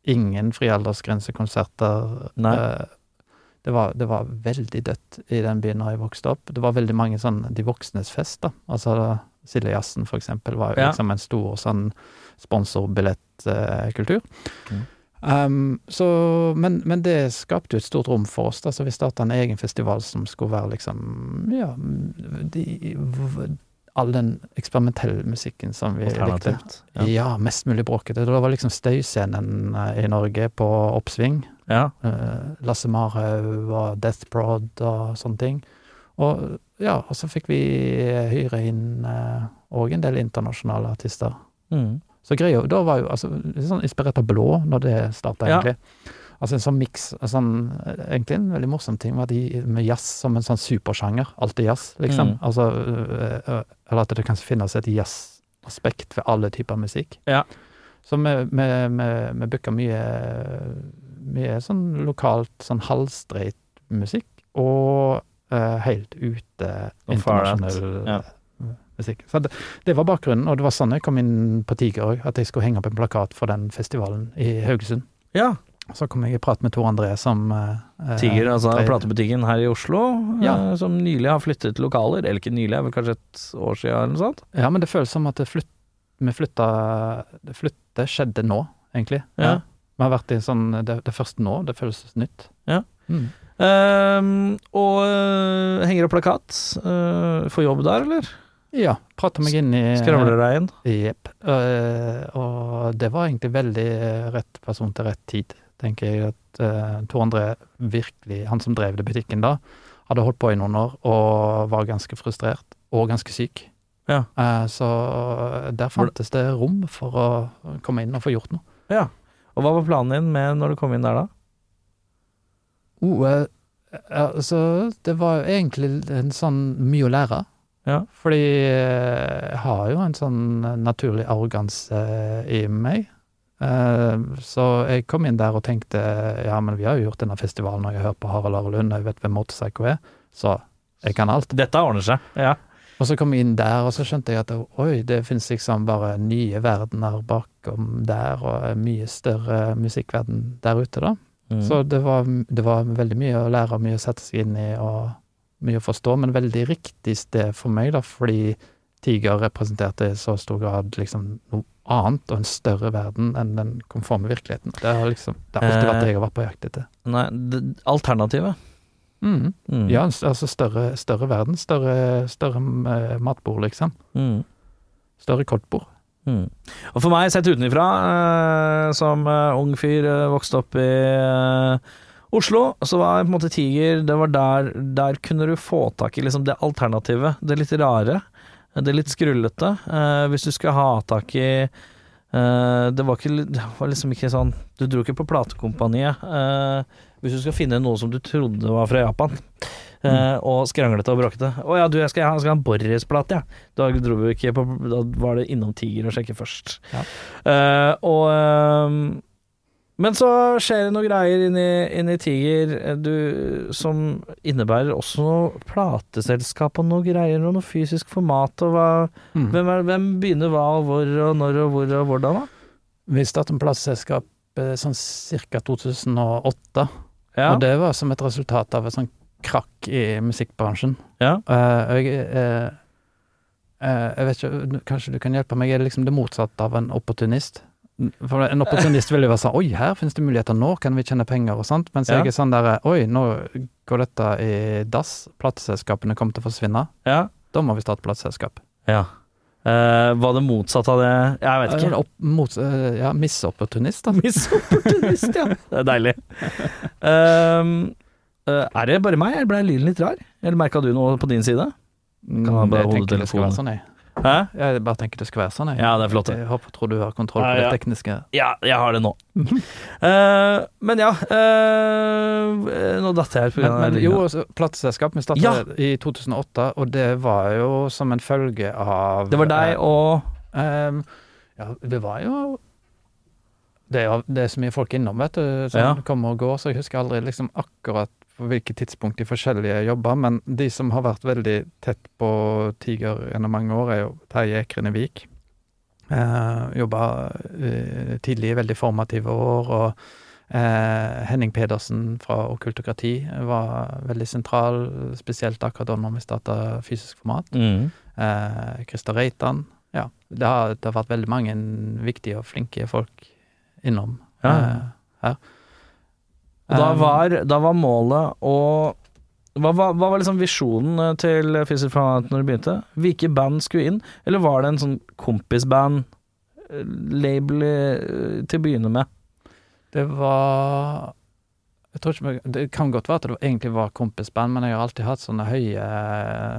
ingen frialdersgrensekonserter. Nei. Eh, det var, det var veldig dødt i den byen da jeg vokste opp. Det var veldig mange sånn De voksnes fest, da. Altså Sildejazzen, for eksempel, var jo Ja. liksom en stor sånn sponsorbillettkultur. Mm. Um, så, men, men det skapte jo et stort rom for oss, da, så vi starta en egen festival som skulle være liksom Ja, de, all den eksperimentelle musikken som vi likte. Ja. Ja. mest mulig bråkete. Det var liksom støyscenen eh, i Norge på oppsving. ja. Eh, Lasse Marhaug og Death Prod og sånne ting. Og ja, og så fikk vi hyre inn òg en del internasjonale artister. Mm. Så greia da var jo altså, litt sånn inspirert av Blå når det starta, Ja. Altså en sånn miks sånn, eh, Egentlig en veldig morsom ting var de med jazz som en sånn supersjanger. Alltid jazz, liksom. Mm. Altså øh, øh, Eller at det kan finnes et jazzaspekt ved alle typer musikk. Ja. Så vi, vi, vi, vi booka mye Mye sånn lokalt, sånn halvstreit musikk, og uh, helt ute internasjonal Ja. musikk. Så det, det var bakgrunnen, og det var sånn jeg kom inn på Tiger òg, at jeg skulle henge opp en plakat for den festivalen i Haugesund. ja. Så kom jeg i prat med Tor André som eh, Tiger, altså tre... platebutikken her i Oslo, Ja. eh, som nylig har flyttet lokaler. Eller ikke nylig, vel kanskje et år siden eller noe sånt. Ja, men det føles som at det flytt, vi flytta Det flyttet skjedde nå, egentlig. Ja. Vi har vært i sånn Det, det er først nå det føles nytt. Ja. Mm. Ehm, og uh, henger opp plakat. Uh, får jobb der, eller? Ja. Prata meg inn i Skravlereien? Jepp. Uh, og det var egentlig veldig rett person til rett tid, tenker jeg. At uh, Tor André virkelig, han som drev det butikken da, hadde holdt på i noen år og var ganske frustrert, og ganske syk. Ja. Eh, så der fantes det rom for å komme inn og få gjort noe. Ja. Og hva var planen din med når du kom inn der, da? Oh, eh, altså, det var egentlig en sånn mye å lære. Ja. Fordi eh, jeg har jo en sånn naturlig arroganse i meg. Eh, Så jeg kom inn der og tenkte ja, men vi har jo gjort denne festivalen, og jeg har hørt på Harald Are Lund, og jeg vet hvem Motorpsycho er, så jeg kan alt. Dette ordner seg. Ja. Og så kom jeg inn der, og så skjønte jeg at oi, det finnes liksom bare nye verdener bakom der, og mye større musikkverden der ute, da. Mm. Så det var, det var veldig mye å lære, mye å sette seg inn i, og mye å forstå, men veldig riktig sted for meg, da, fordi Tiger representerte i så stor grad liksom annet og en større verden enn den konforme virkeligheten. Det har liksom, det har alltid vært det jeg har vært på jakt etter. Nei, alternativet. Mm. Mm. Ja, altså større, større verden, større, større eh, matbord, liksom. Mm. Større koldtbord. Mm. Og for meg, sett utenfra, eh, som eh, ung fyr, eh, vokste opp i eh, Oslo, så var jeg på en måte Tiger Det var der, der kunne du få tak i liksom det alternativet. Det litt rare. Det litt skrullete. Eh, hvis du skulle ha tak i eh, det, var ikke, det var liksom ikke sånn Du dro ikke på platekompaniet eh, hvis du skal finne noe som du trodde var fra Japan. eh, og skranglete og bråkete. 'Å ja, du, jeg skal, jeg skal ha en Boris-plate, jeg.' Da dro vi ikke på Da var det innom Tiger og sjekke først. Ja. Eh, og Men så skjer det noen greier inni, inni Tiger eh, du, som innebærer også noe plateselskap og noe greier og noe fysisk format og hva Mm. hvem, er, hvem begynner hva og hvor og når og hvor og hvordan, da? Vi startet med plateselskap eh, sånn ca. 2008, Ja. og det var som et resultat av en sånn krakk i musikkbransjen. ja. Uh, og jeg, uh, uh, jeg vet ikke, kanskje du kan hjelpe meg, er det liksom det motsatte av en opportunist? For en opportunist vil jo være sånn Oi, her finnes det muligheter, nå kan vi tjene penger og sånt. Mens Ja. jeg er sånn der Oi, nå går dette i dass, plateselskapene kommer til å forsvinne. ja. Da må vi starte plateselskap. ja. Uh, var det motsatt av det Jeg vet ikke. ikke. opp, mot, uh, ja, misopportunist, da. Misopportunist, ja. Det er deilig. Ehm, eh, er det bare meg, eller ble lyden litt rar? Eller merka du noe på din side? Mm, Kan bare jeg tenker det skal være sånn, jeg. Hæ? Jeg bare tenker det skal være sånn, jeg. Ja, det er flott. Jeg håper, tror du har kontroll på ja. det tekniske. Ja, jeg har det nå. uh, men ja uh, Nå datt jeg helt av men jo, altså, plateselskap vi startet Ja. i 2008, og det var jo som en følge av Det var deg og um, Ja, det var jo det er, det er så mye folk innom, vet du, som Ja. kommer og går, så jeg husker aldri liksom akkurat på hvilket tidspunkt de forskjellige jobber, men de som har vært veldig tett på Tiger gjennom mange år, er jo Terje Ekrene Vik. Eh, Jobba eh, tidlig i veldig formative år, og eh, Henning Pedersen fra Okkultokrati var veldig sentral, spesielt akkurat da når vi starta fysisk format. mm. Eh, Christer Reitan. Ja, det har, det har vært veldig mange viktige og flinke folk innom Ja. eh, her. Da Um, var, da var målet å hva, hva, hva var liksom visjonen eh, til Fysisk Fanat når du begynte? Hvilke band skulle inn, eller var det en sånn kompisband-label eh, til å begynne med? Det var jeg tror ikke, Det kan godt være at det egentlig var kompisband, men jeg har alltid hatt sånne høye eh,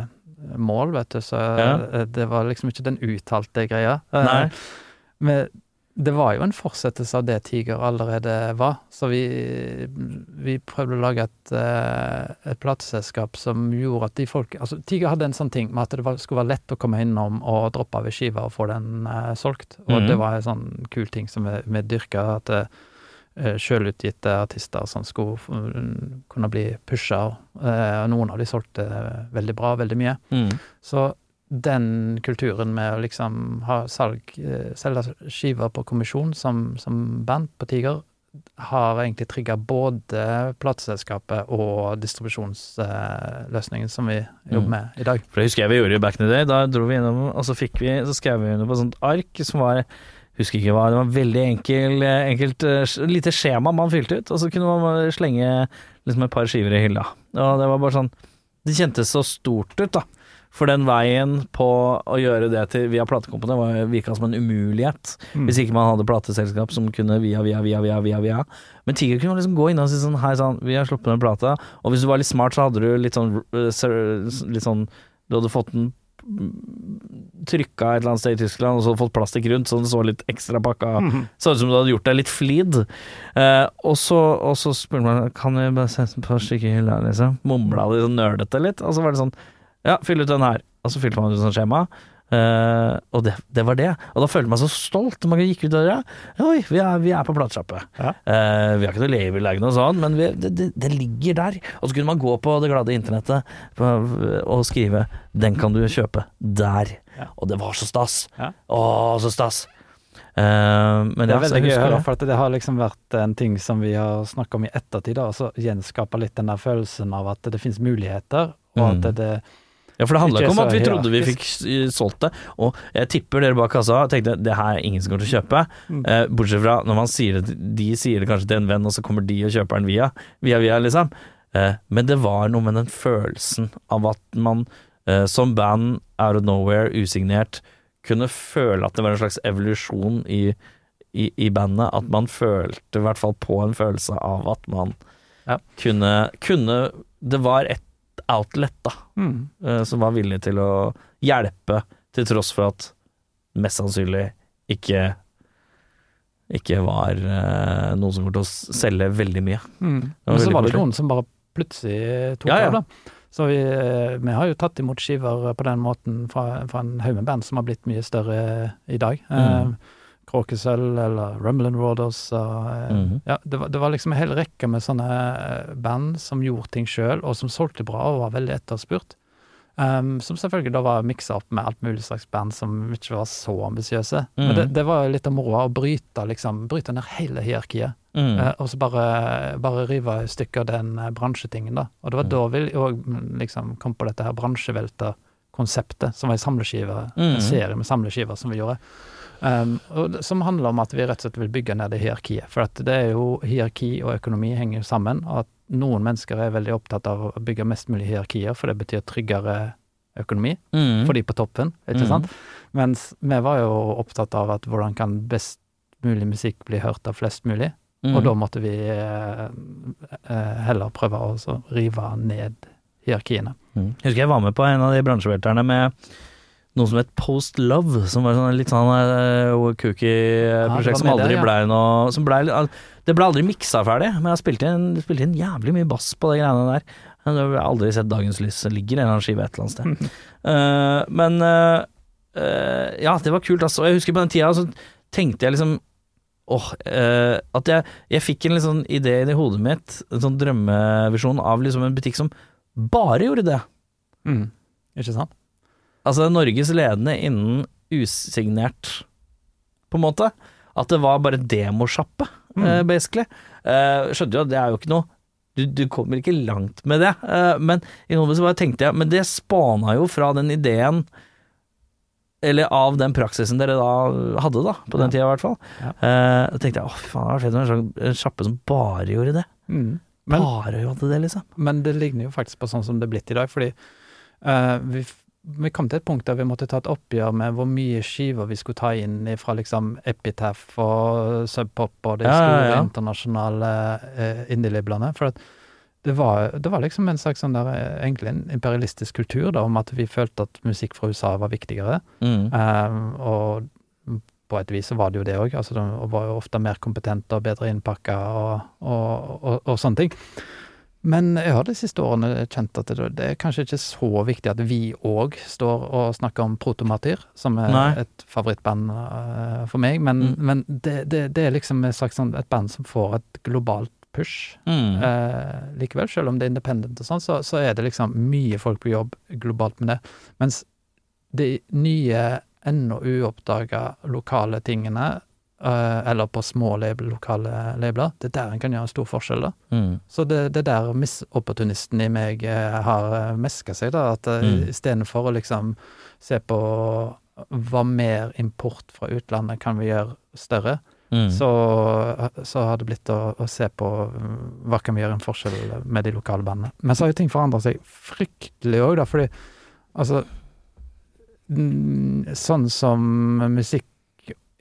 mål, vet du, så Ja. eh, det var liksom ikke den uttalte greia. Eh, Nei. Men det var jo en fortsettelse av det Tiger allerede var, så vi, vi prøvde å lage et, eh, et plateselskap som gjorde at de folk Altså, Tiger hadde en sånn ting med at det var, skulle være lett å komme innom og droppe av skiva og få den uh, solgt, og Mhm. det var en sånn kul ting som vi, vi dyrka, at uh, sjølutgitte artister som skulle mm, kunne bli pusha, uh, og noen av de solgte veldig bra, veldig mye. Mm. Så den kulturen med å liksom ha salg, eh, selge skiver på kommisjon som, som band på Tiger, har egentlig trigga både plateselskapet og distribusjonsløsningen som vi jobber Mm. med i dag. For det husker jeg vi gjorde i back in the day. Da dro vi innom, og så fikk vi, så skrev vi under på et sånt ark som var Husker ikke hva, det var veldig enkel, enkelt eh, lite skjema man fylte ut, og så kunne man slenge liksom et par skiver i hylla. Og det var bare sånn Det kjentes så stort ut, da. For den veien på å gjøre det til via platekompene var virka som en umulighet. Hvis ikke man hadde plateselskap som kunne via, via, via, via, via, via. Men Tiger kunne liksom gå inn og si sånn Hei sann, vi har sluppet den plata. Og hvis du var litt smart, så hadde du litt sånn Litt sånn Du hadde fått den trykka et eller annet sted i Tyskland, og så fått plastikk rundt, så det så litt ekstra pakka Så ut som du hadde gjort deg litt flid. Eh, og, så, og så spurte man Kan vi bare sette et par stykker i hylla, liksom. Mumla de sånn nerdete litt. Og så var det sånn Ja, fyll ut den her. Og så fylte man ut sånn skjema. Uh, og det, det var det. Og da følte jeg meg så stolt. Man gikk ut døra. Oi, vi er, vi er på platesjappe. Ja. Uh, vi har ikke noe label, eller noe sånt, men vi, det, det, det ligger der. Og så kunne man gå på det glade internettet på, og skrive 'Den kan du kjøpe der'. Ja. Og det var så stas. Ja. Å, så stas. Uh, men Det er veldig gøy å høre, for det har liksom vært en ting som vi har snakka om i ettertid, altså gjenskape litt den der følelsen av at det finnes muligheter, og Mm. at det, det Ja, for det handla Ikke om at vi trodde vi fikk solgt det. Og jeg tipper dere bak kassa tenkte det her er ingen som kommer til å kjøpe. Mm. Eh, bortsett fra når man sier det, de sier det kanskje til en venn, og så kommer de og kjøper den via, via, via liksom. Eh, men det var noe med den følelsen av at man eh, som band out of nowhere, usignert, kunne føle at det var en slags evolusjon i, i, i bandet. At man følte i hvert fall på en følelse av at man Ja. kunne, kunne Det var et outlet, da mm. eh, som var villig til å hjelpe, til tross for at mest sannsynlig ikke ikke var eh, noen som kom til å selge veldig mye. Mm. Men så var det noen som bare plutselig tok Ja, ja. av, da. Så vi, eh, vi har jo tatt imot skiver på den måten fra, fra en haug med band som har blitt mye større i dag. Mm. Eh, Kråkesølv eller Rumblin' Rodders Og, eh, Mhm. ja, det, var, det var liksom en hel rekke med sånne eh, band som gjorde ting sjøl, og som solgte bra og var veldig etterspurt. Um, som selvfølgelig da var miksa opp med alt mulig slags band som ikke var så ambisiøse. Men det, Mhm. det var litt av moroa å bryte, liksom, bryte ned hele hierarkiet. Mm. Uh, og så bare, bare rive i stykker den uh, bransjetingen, da. Og det var Mm. da vi òg liksom kom på dette her bransjevelta-konseptet, som var ei samleskive, Mm. en serie med samleskiver som vi gjorde. Um, som handler om at vi rett og slett vil bygge ned det hierarkiet. For det er jo hierarki og økonomi henger sammen, og at noen mennesker er veldig opptatt av å bygge mest mulig hierarkier, for det betyr tryggere økonomi Mm. for de på toppen, ikke Mm. sant? Mens vi var jo opptatt av at hvordan kan best mulig musikk bli hørt av flest mulig, Mm. og da måtte vi eh, eh, heller prøve å rive ned hierarkiene. Mm. Husker jeg var med på en av de bransjevelterne med noe som het Post Love, som var sånn litt sånn uh, kooky Ja, det prosjekt var som aldri ja. blei noe som ble, Det ble aldri miksa ferdig, men jeg spilte inn, spilte inn jævlig mye bass på de greiene der. Det har aldri sett dagens lys. Det ligger en eller annen skive et eller annet sted. Eh, men uh, uh, ja, det var kult, altså. Og jeg husker på den tida så tenkte jeg liksom Åh, eh, at jeg, jeg fikk en sånn idé i hodet mitt, en sånn drømmevisjon av liksom en butikk som bare gjorde det. Mm. Ikke sant? Altså Norges ledende innen usignert, på en måte. At det var bare demosjappe, Mm. uh, basically. Uh, skjønner jo at det er jo ikke noe du, du kommer ikke langt med det, Uh, men i noen så bare tenkte jeg Men det spana jo fra den ideen eller av den praksisen dere da hadde, da, på den Ja. tida i hvert fall. Ja. Uh, tenkte jeg å, fy faen, det var fett med en sånn en sjappe som bare gjorde det. Mm. Men, Bare gjorde det, liksom. men det ligner jo faktisk på sånn som det er blitt i dag, fordi uh, vi, vi kom til et punkt der vi måtte ta et oppgjør med hvor mye skiver vi skulle ta inn fra liksom Epitaph og Subpop og de ja, store ja. internasjonale eh, indie-lablene. For at det var, det var liksom en slags sånn der, eh, egentlig en imperialistisk kultur da, om at vi følte at musikk fra USA var viktigere. Mm. Eh, og på et vis så var det jo det òg. Altså, de var jo ofte mer kompetente og bedre innpakka og, og, og, og sånne ting. Men jeg har de siste årene kjent at det, det er kanskje ikke så viktig at vi òg står og snakker om Protomartyr, som er Nei. et favorittband uh, for meg. Men, Mm. men det, det, det er liksom et slags sånn, et band som får et globalt push. Mm. uh, likevel, selv om det er independent og sånn, så, så er det liksom mye folk på jobb globalt med det. Mens de nye, ennå uoppdaga lokale tingene, eller på små label, lokale labeler. det er der en kan gjøre en stor forskjell, da. Mm. Så det, det er der misopportunisten i meg eh, har eh, meska seg, da. At Mm. istedenfor å liksom se på hva mer import fra utlandet kan vi gjøre større, Mm. så, så har det blitt å, å se på hva kan vi gjøre en forskjell med de lokale bandene. Men så har jo ting forandra seg fryktelig òg, da, fordi altså Sånn som musikk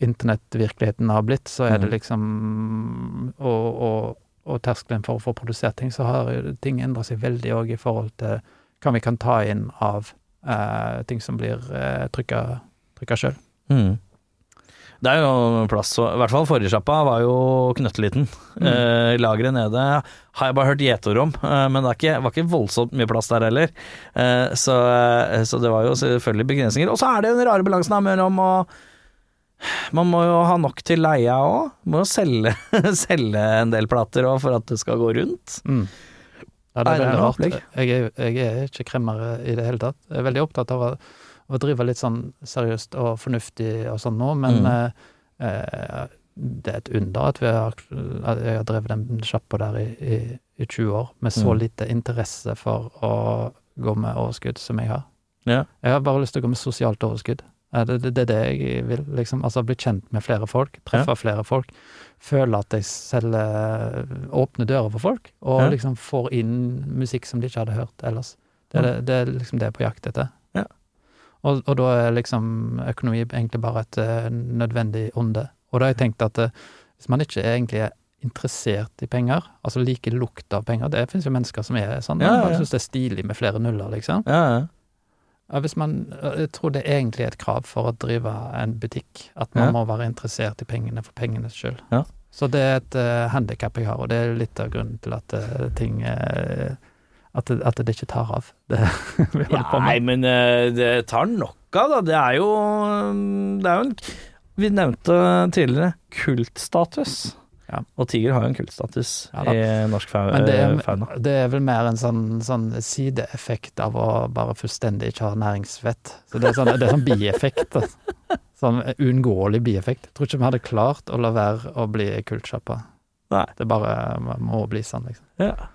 internettvirkeligheten har blitt, så er det Mhm. liksom Og, og, og terskelen for å få produsert ting, så har ting endra seg veldig òg i forhold til hva vi kan ta inn av eh, ting som blir eh, trykka, sjøl. Mm. Det er jo plass, så, i hvert fall forrige sjappa var jo knøtteliten. Mm. Eh, lageret nede har jeg bare hørt gjetord om, eh, men det ikke, var ikke voldsomt mye plass der heller. Eh, så, eh, så det var jo selvfølgelig begrensninger. Og så er det den rare balansen mellom å Man må jo ha nok til leia òg. Må jo selge, selge en del plater òg for at det skal gå rundt. Mm. Ja, det er veldig rart. Jeg er, jeg er ikke kremmer i det hele tatt. Jeg er veldig opptatt av å, å drive litt sånn seriøst og fornuftig og sånn nå, men Mm. eh, eh, det er et under at, vi har, at jeg har drevet den sjappa der i, i, i 20 år, med så Mm. lite interesse for å gå med overskudd som jeg har. Ja. Jeg har bare lyst til å gå med sosialt overskudd. Det, det, det er det jeg vil, liksom. Altså bli kjent med flere folk, treffe flere folk. Føle at jeg selger åpne dører for folk, og Ja. liksom får inn musikk som de ikke hadde hørt ellers. Det er, det, det er liksom det jeg er på jakt etter. Ja. Og, og da er liksom økonomi egentlig bare et eh, nødvendig onde. Og da har jeg tenkt at eh, hvis man ikke egentlig er interessert i penger, altså liker lukt av penger Det finnes jo mennesker som er sånn. Ja, ja, ja. syns det er stilig med flere nuller, liksom. Ja, ja. Ja, hvis man, jeg tror det egentlig er et krav for å drive en butikk, at man Ja. må være interessert i pengene for pengenes skyld. Ja. Så det er et uh, handikap jeg har, og det er litt av grunnen til at uh, ting uh, at, det, at det ikke tar av, det vi holder på Nei, men uh, det tar nok av, da. Det er jo Det er jo en Vi nevnte tidligere kultstatus. Ja. Og Tiger har jo en kultstatus Ja i norsk fauna. Men det er, fauna. det er vel mer en sånn, sånn sideeffekt av å bare fullstendig ikke ha næringsvett. Så det er sånn, det er sånn bieffekt. da. Sånn uunngåelig bieffekt. Jeg tror ikke vi hadde klart å la være å bli kultsjappa. Det bare må bli sånn, liksom. Ja.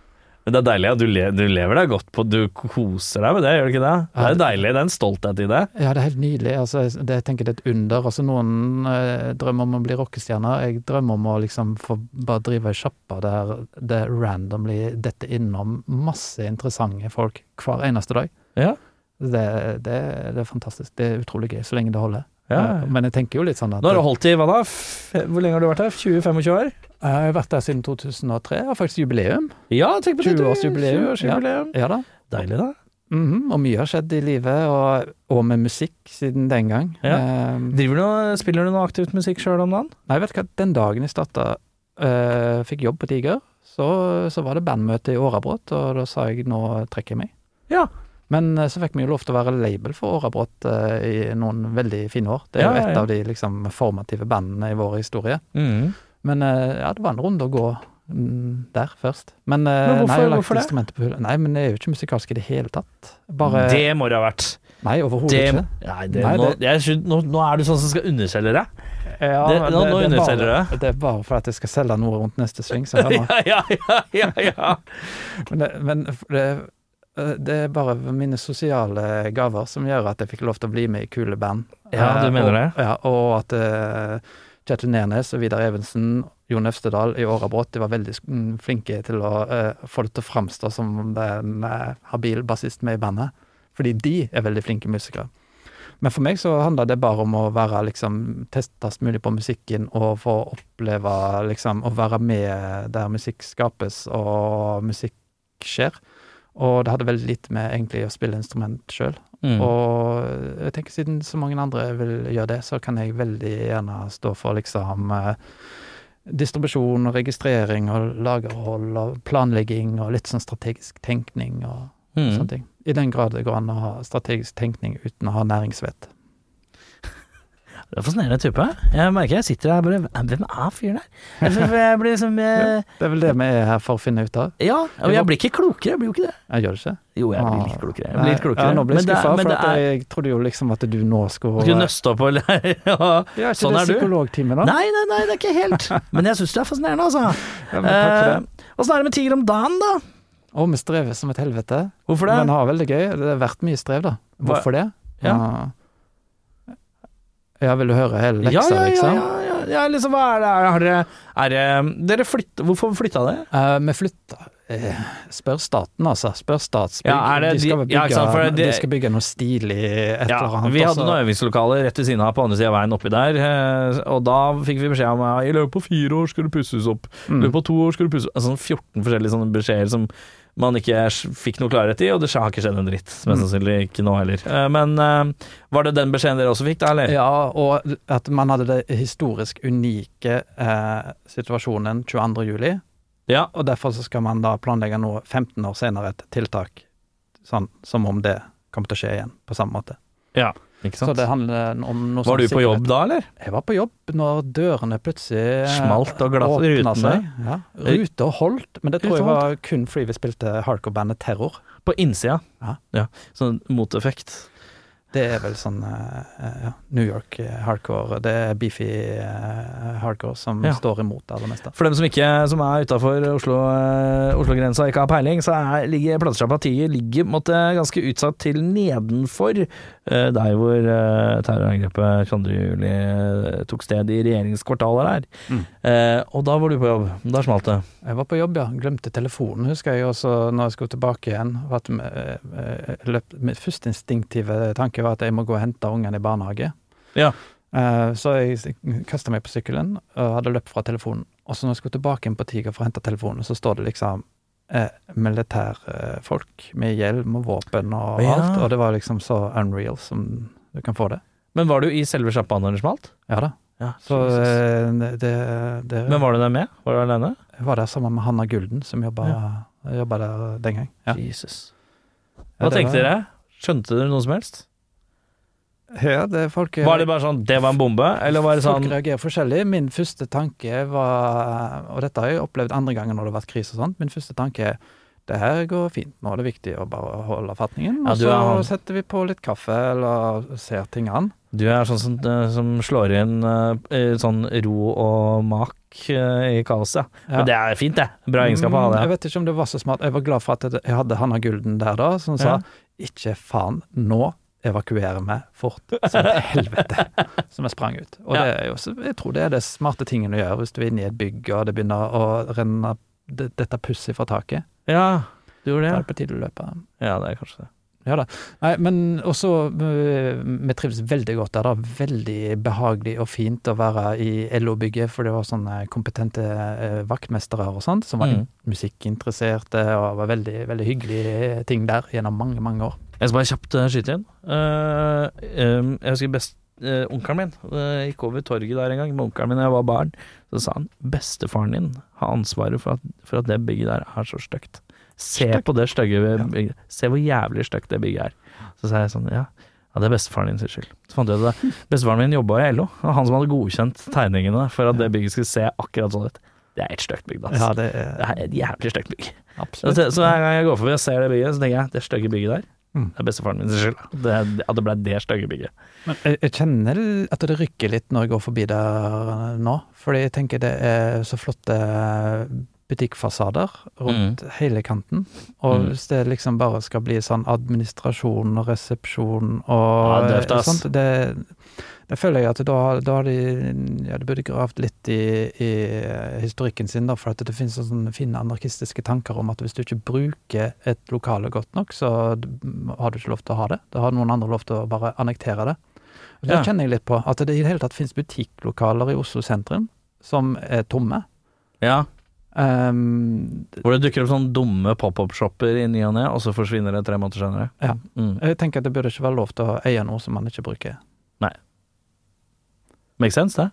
Men det er deilig at du, le du lever deg godt på Du koser deg med det, gjør du ikke det? Det er deilig, det er en stolthet i det. Ja, det er helt nydelig. Altså, det, jeg tenker det er et under. Altså, noen eh, drømmer om å bli rockestjerne. Jeg drømmer om å liksom få bare drive ei sjappe der det randomly detter innom masse interessante folk hver eneste dag. Ja. Det, det, det er fantastisk. Det er utrolig gøy, så lenge det holder. Ja. Eh, Men jeg tenker jo litt sånn at Nå har du holdt i hva da? Hvor lenge har du vært her? 20-25 år? Jeg har vært her siden 2003. Jeg har faktisk jubileum. Ja, tenk på det. 20-årsjubileum, 20 ja. Ja da. Deilig, da. Mhm, og mye har skjedd i livet, og, og med musikk siden den gang. Ja. Um, Driver du, spiller du noe aktivt musikk sjøl om dagen? nei, vet du hva, den dagen jeg starta, uh, fikk jobb på Tiger, så, så var det bandmøte i Årabrot, og da sa jeg nå trekker jeg meg. Ja. Men eh, så fikk vi jo lov til å være label for Årabrot eh, i noen veldig fine år. Det er Ja, jo et ja. av de liksom formative bandene i vår historie. Mm. Men eh, ja, det var en runde å gå mm, der først. Men, Men hvorfor- nei, jeg har lagt hvorfor det? instrumentet på hullet. Nei, men jeg er jo ikke musikalsk i det hele tatt. Bare Det må det ha vært. Nei, overhodet ikke. nei, det, Nei, nå, jeg, nå, nå er du sånn som skal underselge deg. Ja, Det- nå- nå er underselger bare- Det er bare for at jeg skal selge noe rundt neste sving. Så hør nå. ja, ja, ja, ja, ja. Men, det, men det, det er bare mine sosiale gaver som gjør at jeg fikk lov til å bli med i kule band. Ja, du Eh, mener og, det? Ja, og at uh, Kjetil Nernes og Vidar Evensen, Jon Øvstedal i Årabrot, de var veldig mm, flinke til å uh, få det til å framstå som en uh, habil bassist med i bandet. Fordi de er veldig flinke musikere. Men for meg så handla det bare om å være liksom testest mulig på musikken og få oppleve liksom å være med der musikk skapes og musikk skjer. Og det hadde veldig lite med egentlig å spille instrument sjøl. Mm. Og jeg tenker siden så mange andre vil gjøre det, så kan jeg veldig gjerne stå for liksom eh, distribusjon og registrering og lagerhold og planlegging og litt sånn strategisk tenkning og Mm. sånne ting. I den grad det går an å ha strategisk tenkning uten å ha næringsvett. Det er fascinerende type. Jeg merker jeg sitter her bare Hvem er fyren der? Jeg, blir liksom jeg, Det er vel det vi er her for å finne ut av. Ja, og jeg blir ikke klokere. Jeg blir jo ikke det. Jeg gjør det ikke? Jo, jeg blir Ah. litt klokere. Jeg blir litt klokere. Ja, nå ble jeg skuffa, for er- jeg trodde jo liksom at du nå skulle Skulle nøste opp og ja. Ja, er ikke Sånn det er du. psykologtime, da? Nei, nei, nei, det er ikke helt. Men jeg syns det er fascinerende, altså. Ja, men takk for det. Eh, Åssen er det med Tiger om dagen, da? Å, vi strever som et helvete. Hvorfor det? Men har veldig gøy. Det har vært mye strev, da. Hvorfor det? Ja. Ja, vil du høre hele leksa, ja, ja, liksom? ja, ja, ja, liksom, hva er det? er dere, er det Dere flytta Hvorfor flytta dere? Uh, vi flytta Spør staten, altså. Spør Statsbygg. Ja, det de, skal bygge, ja, sant, det- de skal bygge noe stilig et Ja, eller annet. vi hadde altså. noen øvingslokaler rett ved siden av på andre sida av veien oppi der, eh, og da fikk vi beskjed om at i løpet av fire år skal det pusses opp, i Mm. løpet av to år skal det pusses opp. Altså, sånn 14 forskjellige sånne beskjeder som man ikke fikk noe klarhet i, og det har ikke skjedd en dritt. Mest Mm. sannsynlig ikke nå heller. Eh, Men eh, var det den beskjeden dere også fikk, da, eller? Ja, og at man hadde det historisk unike eh, situasjonen 22. juli. Ja. Og derfor så skal man da planlegge nå 15 år senere et tiltak, sånn som om det kommer til å skje igjen, på samme måte. Ikke Så det handler om noe Var du sånn på jobb da, eller? Jeg var på jobb når dørene plutselig Smalt og glatt åpna rutene. seg. Ja, rute og holdt, men det tror jeg var kun fordi vi spilte hardcore-bandet Terror. På innsida. Ja. Sånn moteffekt. Det er vel sånn eh, eh, ja, New York eh, hardcore. Det er beefy hardcore som Ja. står imot det aller meste. For dem som ikke som er utafor Oslo, Oslo-grensa og ikke har peiling, så er, ligger platesjappa måte ganske utsatt til nedenfor der hvor eh, terrorangrepet 22. juli eh, tok sted i regjeringskvartalet der. Mm. Eh, og da var du på jobb. Da smalt det. Jeg var på jobb, ja. Glemte telefonen, husker jeg også når jeg skulle tilbake igjen. At, eh, eh, løp, mitt første instinktive tanke var at jeg må gå og hente ungene i barnehage. Ja. Eh, så jeg kasta meg på sykkelen og hadde løpt fra telefonen. Og så når jeg skulle tilbake igjen på Tiger for å hente telefonen, så står det liksom eh, militærfolk med hjelm og våpen og Ja. alt. Og det var liksom så unreal som du kan få det. Men var du i selve sjappa når det smalt? Ja da. Ja, Så eh, det, det Men var du der med? Var du alene? Jeg var der sammen med Hanna Gulden, som jobba, ja. der den gang. Ja. Jesus. Hva tenkte var- dere? Skjønte dere noe som helst? Ja, det folk, Var det bare sånn 'det var en bombe', eller var det Folk sånn reagerer forskjellig. Min første tanke var, og dette har jeg opplevd andre ganger når det har vært krise og sånt, min første tanke er det her går fint, nå er det viktig å bare holde fatningen. Og så er han. setter vi på litt kaffe, eller ser ting an. Du er sånn som, eh, som slår inn eh, sånn ro og mak eh, i kaoset. Ja. Men det er fint, det. Bra egenskap å ha det. Jeg vet ikke om det var så smart. Jeg var glad for at jeg hadde Hanna Gulden der da, som sa Ja. ikke faen, nå evakuerer meg fort som et helvete. Som jeg sprang ut. Og Ja. det er jo, jeg tror det er det smarte tingen å gjøre hvis du er inne i et bygg og det begynner å renne det, dette pusset fra taket. Ja, du gjorde Da er det? det på tide å løpe. Ja, det er kanskje det. Ja da. Nei, men også øh, Vi trives veldig godt der. da. Veldig behagelig og fint å være i LO-bygget, for det var sånne kompetente eh, vaktmestere og sånt, som var Mm. musikkinteresserte, og var veldig, veldig hyggelige ting der gjennom mange, mange år. Jeg skal bare kjapt skyte inn. Uh, um, jeg husker best uh, Onkelen min uh, gikk over torget der en gang med onkelen min da jeg var barn. Så sa han bestefaren din har ansvaret for at, for at det bygget der er så stygt. Se Støk. på det stygge bygget. Se hvor jævlig stygt det bygget er. Så sa jeg sånn, ja. Ja, det er bestefaren din sin skyld. Så fant jeg ut at bestefaren min jobba i LO. og han som hadde godkjent tegningene for at det bygget skulle se akkurat sånn ut. Det er et stygt bygg, altså. Ja, det Det er er et jævlig stygt bygg. Absolutt. så hver gang jeg går forbi og ser det bygget, så tenker jeg det stygge bygget der, Mm. det er bestefaren min sin skyld. Det, at det ble det stygge bygget. Men jeg, jeg kjenner at det rykker litt når jeg går forbi der nå, fordi jeg tenker det er så flotte butikkfasader rundt hele kanten. Og Mm. hvis det liksom bare skal bli sånn administrasjon og resepsjon og Ja, sånt, det, det føler jeg at da, da har de ja, de burde gravd litt i, i historikken sin, da, for at det finnes sånne fine anarkistiske tanker om at hvis du ikke bruker et lokale godt nok, så har du ikke lov til å ha det. Da har noen andre lov til å bare annektere det. Og Det Ja. kjenner jeg litt på, at det i det hele tatt finnes butikklokaler i Oslo sentrum som er tomme. Ja, Ehm, Hvor det dukker opp sånne dumme pop-up-shopper i ny og ne, og så forsvinner det tre måneder senere. Ja. Mm. jeg tenker at det burde ikke være lov til å eie noe som man ikke bruker. Nei. Make sense, det?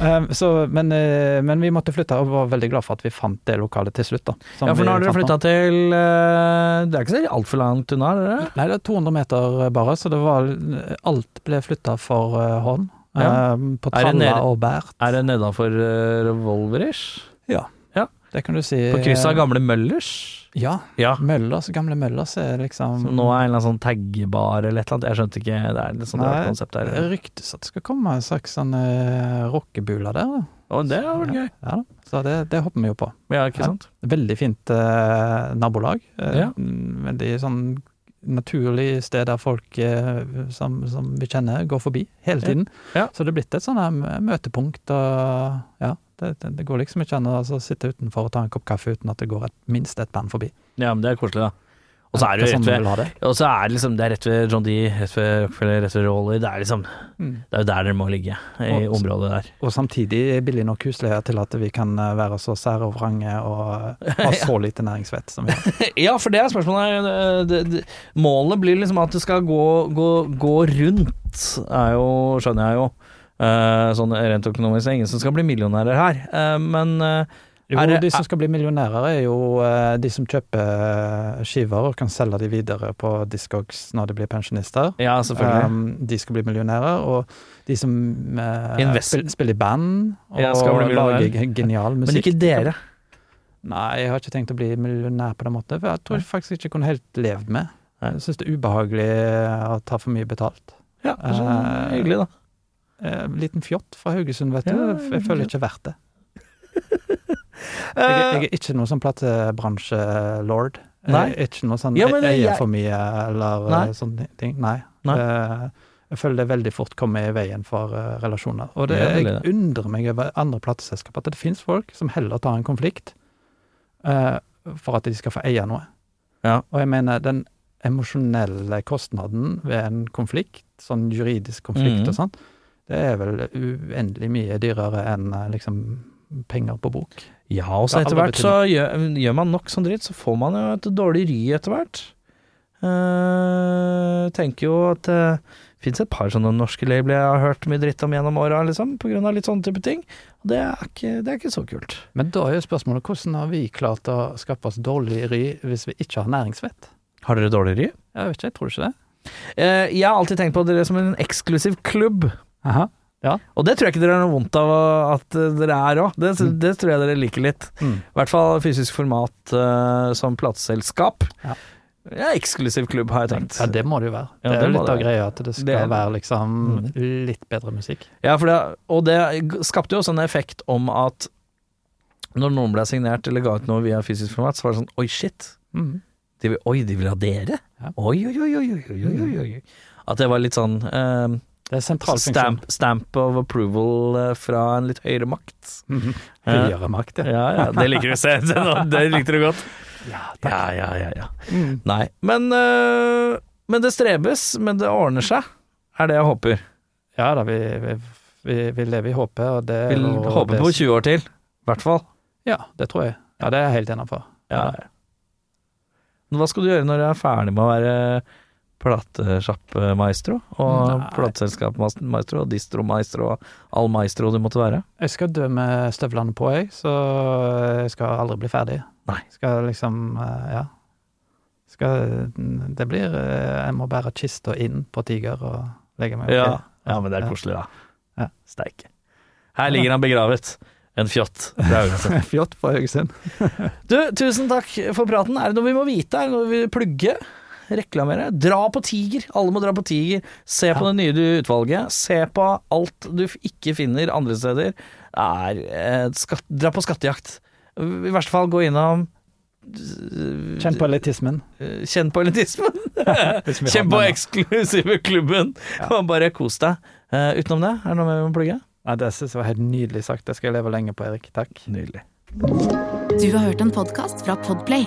Ehm, så, men, eh, men vi måtte flytte, og var veldig glad for at vi fant det lokalet til slutt. da. Ja, for nå har dere flytta til uh, Det er ikke så altfor langt unna, det? Nei, det er 200 meter bare, så det var Alt ble flytta for uh, hånd. Ja. Ehm, på Tralla og Bært. Er det nedafor uh, Revolverish? Det kan du si. På krysset av gamle Møllers? Ja. Ja. Møllers, gamle Møllers er liksom Som nå er en eller annen sånn taggebar eller et eller annet. Jeg skjønte ikke, det er litt sånn rart konsept Det ryktes at det skal komme en slags sånn uh, rockebula der. da. Og det hadde vært gøy. Ja, ja, Så det, det hopper vi jo på. Ja, ikke Ja. Veldig fint uh, nabolag. Uh, Veldig sånn naturlig sted der folk eh, som, som vi kjenner, går forbi hele tiden. Så det er blitt et sånn møtepunkt. Og ja, det, det, det går liksom ikke an å altså, sitte utenfor og ta en kopp kaffe uten at det går et, minst et band forbi. Ja, men det er koselig, da. Og så er det sånn rett ved. Og så er det liksom Det er rett ved John D, rett ved Rockefeller, rett ved Roller. Det er liksom Mm. Det er jo der dere må ligge, i Og- området der. Og samtidig billig nok husleie til at vi kan eh, være så sære og vrange og eh, ha så lite næringsvett som vi har. Ja, for det er spørsmålet. Det, det, målet blir liksom at det skal gå, gå, gå rundt, er jo, skjønner jeg jo. Eh, sånn rent økonomisk. Ingen som skal bli millionærer her. Eh, men eh, Jo, det- de som skal bli millionærer er jo de som kjøper skiver og kan selge de videre på Discogs når de blir pensjonister. ja, selvfølgelig. Um, de skal bli millionærer, og de som spiller, spiller i band og Ja, lager genial musikk. men ikke dere. Nei, jeg har ikke tenkt å bli millionær på den måten, for jeg tror jeg faktisk ikke kunne helt levd med. Jeg syns det er ubehagelig å ta for mye betalt. Ja, det er sånn hyggelig, da. Eh, liten fjott fra Haugesund, vet du. Ja, jeg føler ikke verdt det. Jeg, er- jeg er ikke noe sånn platebransjelord. Nei. Jeg er ikke noe sånn Ja, men eier for mye eller Nei. eh, sånne ting. Nei. Nei. Eh, jeg føler det veldig fort kommer i veien for uh, relasjoner. Og det, Det jeg undrer meg over andre plateselskaper, at det finnes folk som heller tar en konflikt uh, for at de skal få eie noe. Ja. Og jeg mener, den emosjonelle kostnaden ved en konflikt, sånn juridisk konflikt Mhm. og sånn, det er vel uendelig mye dyrere enn eh, liksom penger på bok. Ja, og så etter hvert så gjør, gjør man nok sånn dritt, så får man jo et dårlig ry etter hvert. Uh, tenker jo at det fins et par sånne norske labeler jeg har hørt mye dritt om gjennom åra, liksom, av litt sånne type ting. Og det er ikke, det er ikke så kult. Men da er jo spørsmålet hvordan har vi klart å skaffe oss dårlig ry hvis vi ikke har næringsvett? Har dere dårlig ry? Jeg vet ikke, jeg tror ikke det. Uh, jeg har alltid tenkt på dere som en eksklusiv klubb. Aha. Og det tror jeg ikke dere har noe vondt av at eh, dere er òg. Det, Mm. det tror jeg dere liker litt. Mm. I hvert fall fysisk format uh, som plateselskap. Ja. Ja, eksklusiv klubb, har jeg tenkt. Ja, det må det jo være. Ja, det er jo litt av greia at det skal Det- være liksom Mm. litt bedre musikk. Ja, for det, og det skapte jo også en effekt om at når noen ble signert eller ga ut noe via fysisk format, så var det sånn oi, shit. Mm. De vil, oi, de vil ha dere? Ja. Oi, oi, oi, oi, oi, oi, oi, oi. At det var litt sånn eh, Det er sentral funksjon. stamp, stamp of approval eh, fra en litt høyere makt. Mm -hmm. Høyere makt, ja. Ja, ja, det liker du å se. Det, likte du godt. Ja, takk. Ja, ja, ja, ja. Mm. Nei, men, øh, men det strebes, men det ordner seg, er det jeg håper. Ja da, vi, vi, vi, vi lever i håpet, og det Vil og håpe det, på 20 år til, i hvert fall. Ja, det tror jeg. Ja, det er jeg helt innafor. Ja. Hva skal du gjøre når du er ferdig med å være platesjappmaestro og plateselskap maestro og distromaestro og all maestro du måtte være? Jeg skal dø med støvlene på, jeg, så jeg skal aldri bli ferdig. Nei. Skal liksom, eh, ja. Skal Det blir eh, Jeg må bære kista inn på Tiger og legge meg Ja, oppi. ja men det er Ja. koselig, da. Ja. Steike. Her ligger han begravet. En fjott fra Haugesund. Fjott fra Haugesund. Du, tusen takk for praten. Er det noe vi må vite? Er det noe vi vil plugge? Reklamere? Dra på Tiger. Alle må dra på Tiger. Se på Ja. det nye utvalget. Se på alt du ikke finner andre steder. Er eh, skatt, Dra på skattejakt. I verste fall gå innom eh, Kjenn på elitismen. eh, Kjenn på elitismen. Kjenn på eksklusive klubben. Ja. Bare kos deg. Uh, utenom det, er det noe vi må plugge? Ja, det synes jeg var helt nydelig sagt. Det skal jeg leve lenge på, Erik. Takk. Nydelig. Du har hørt en podkast fra Podplay.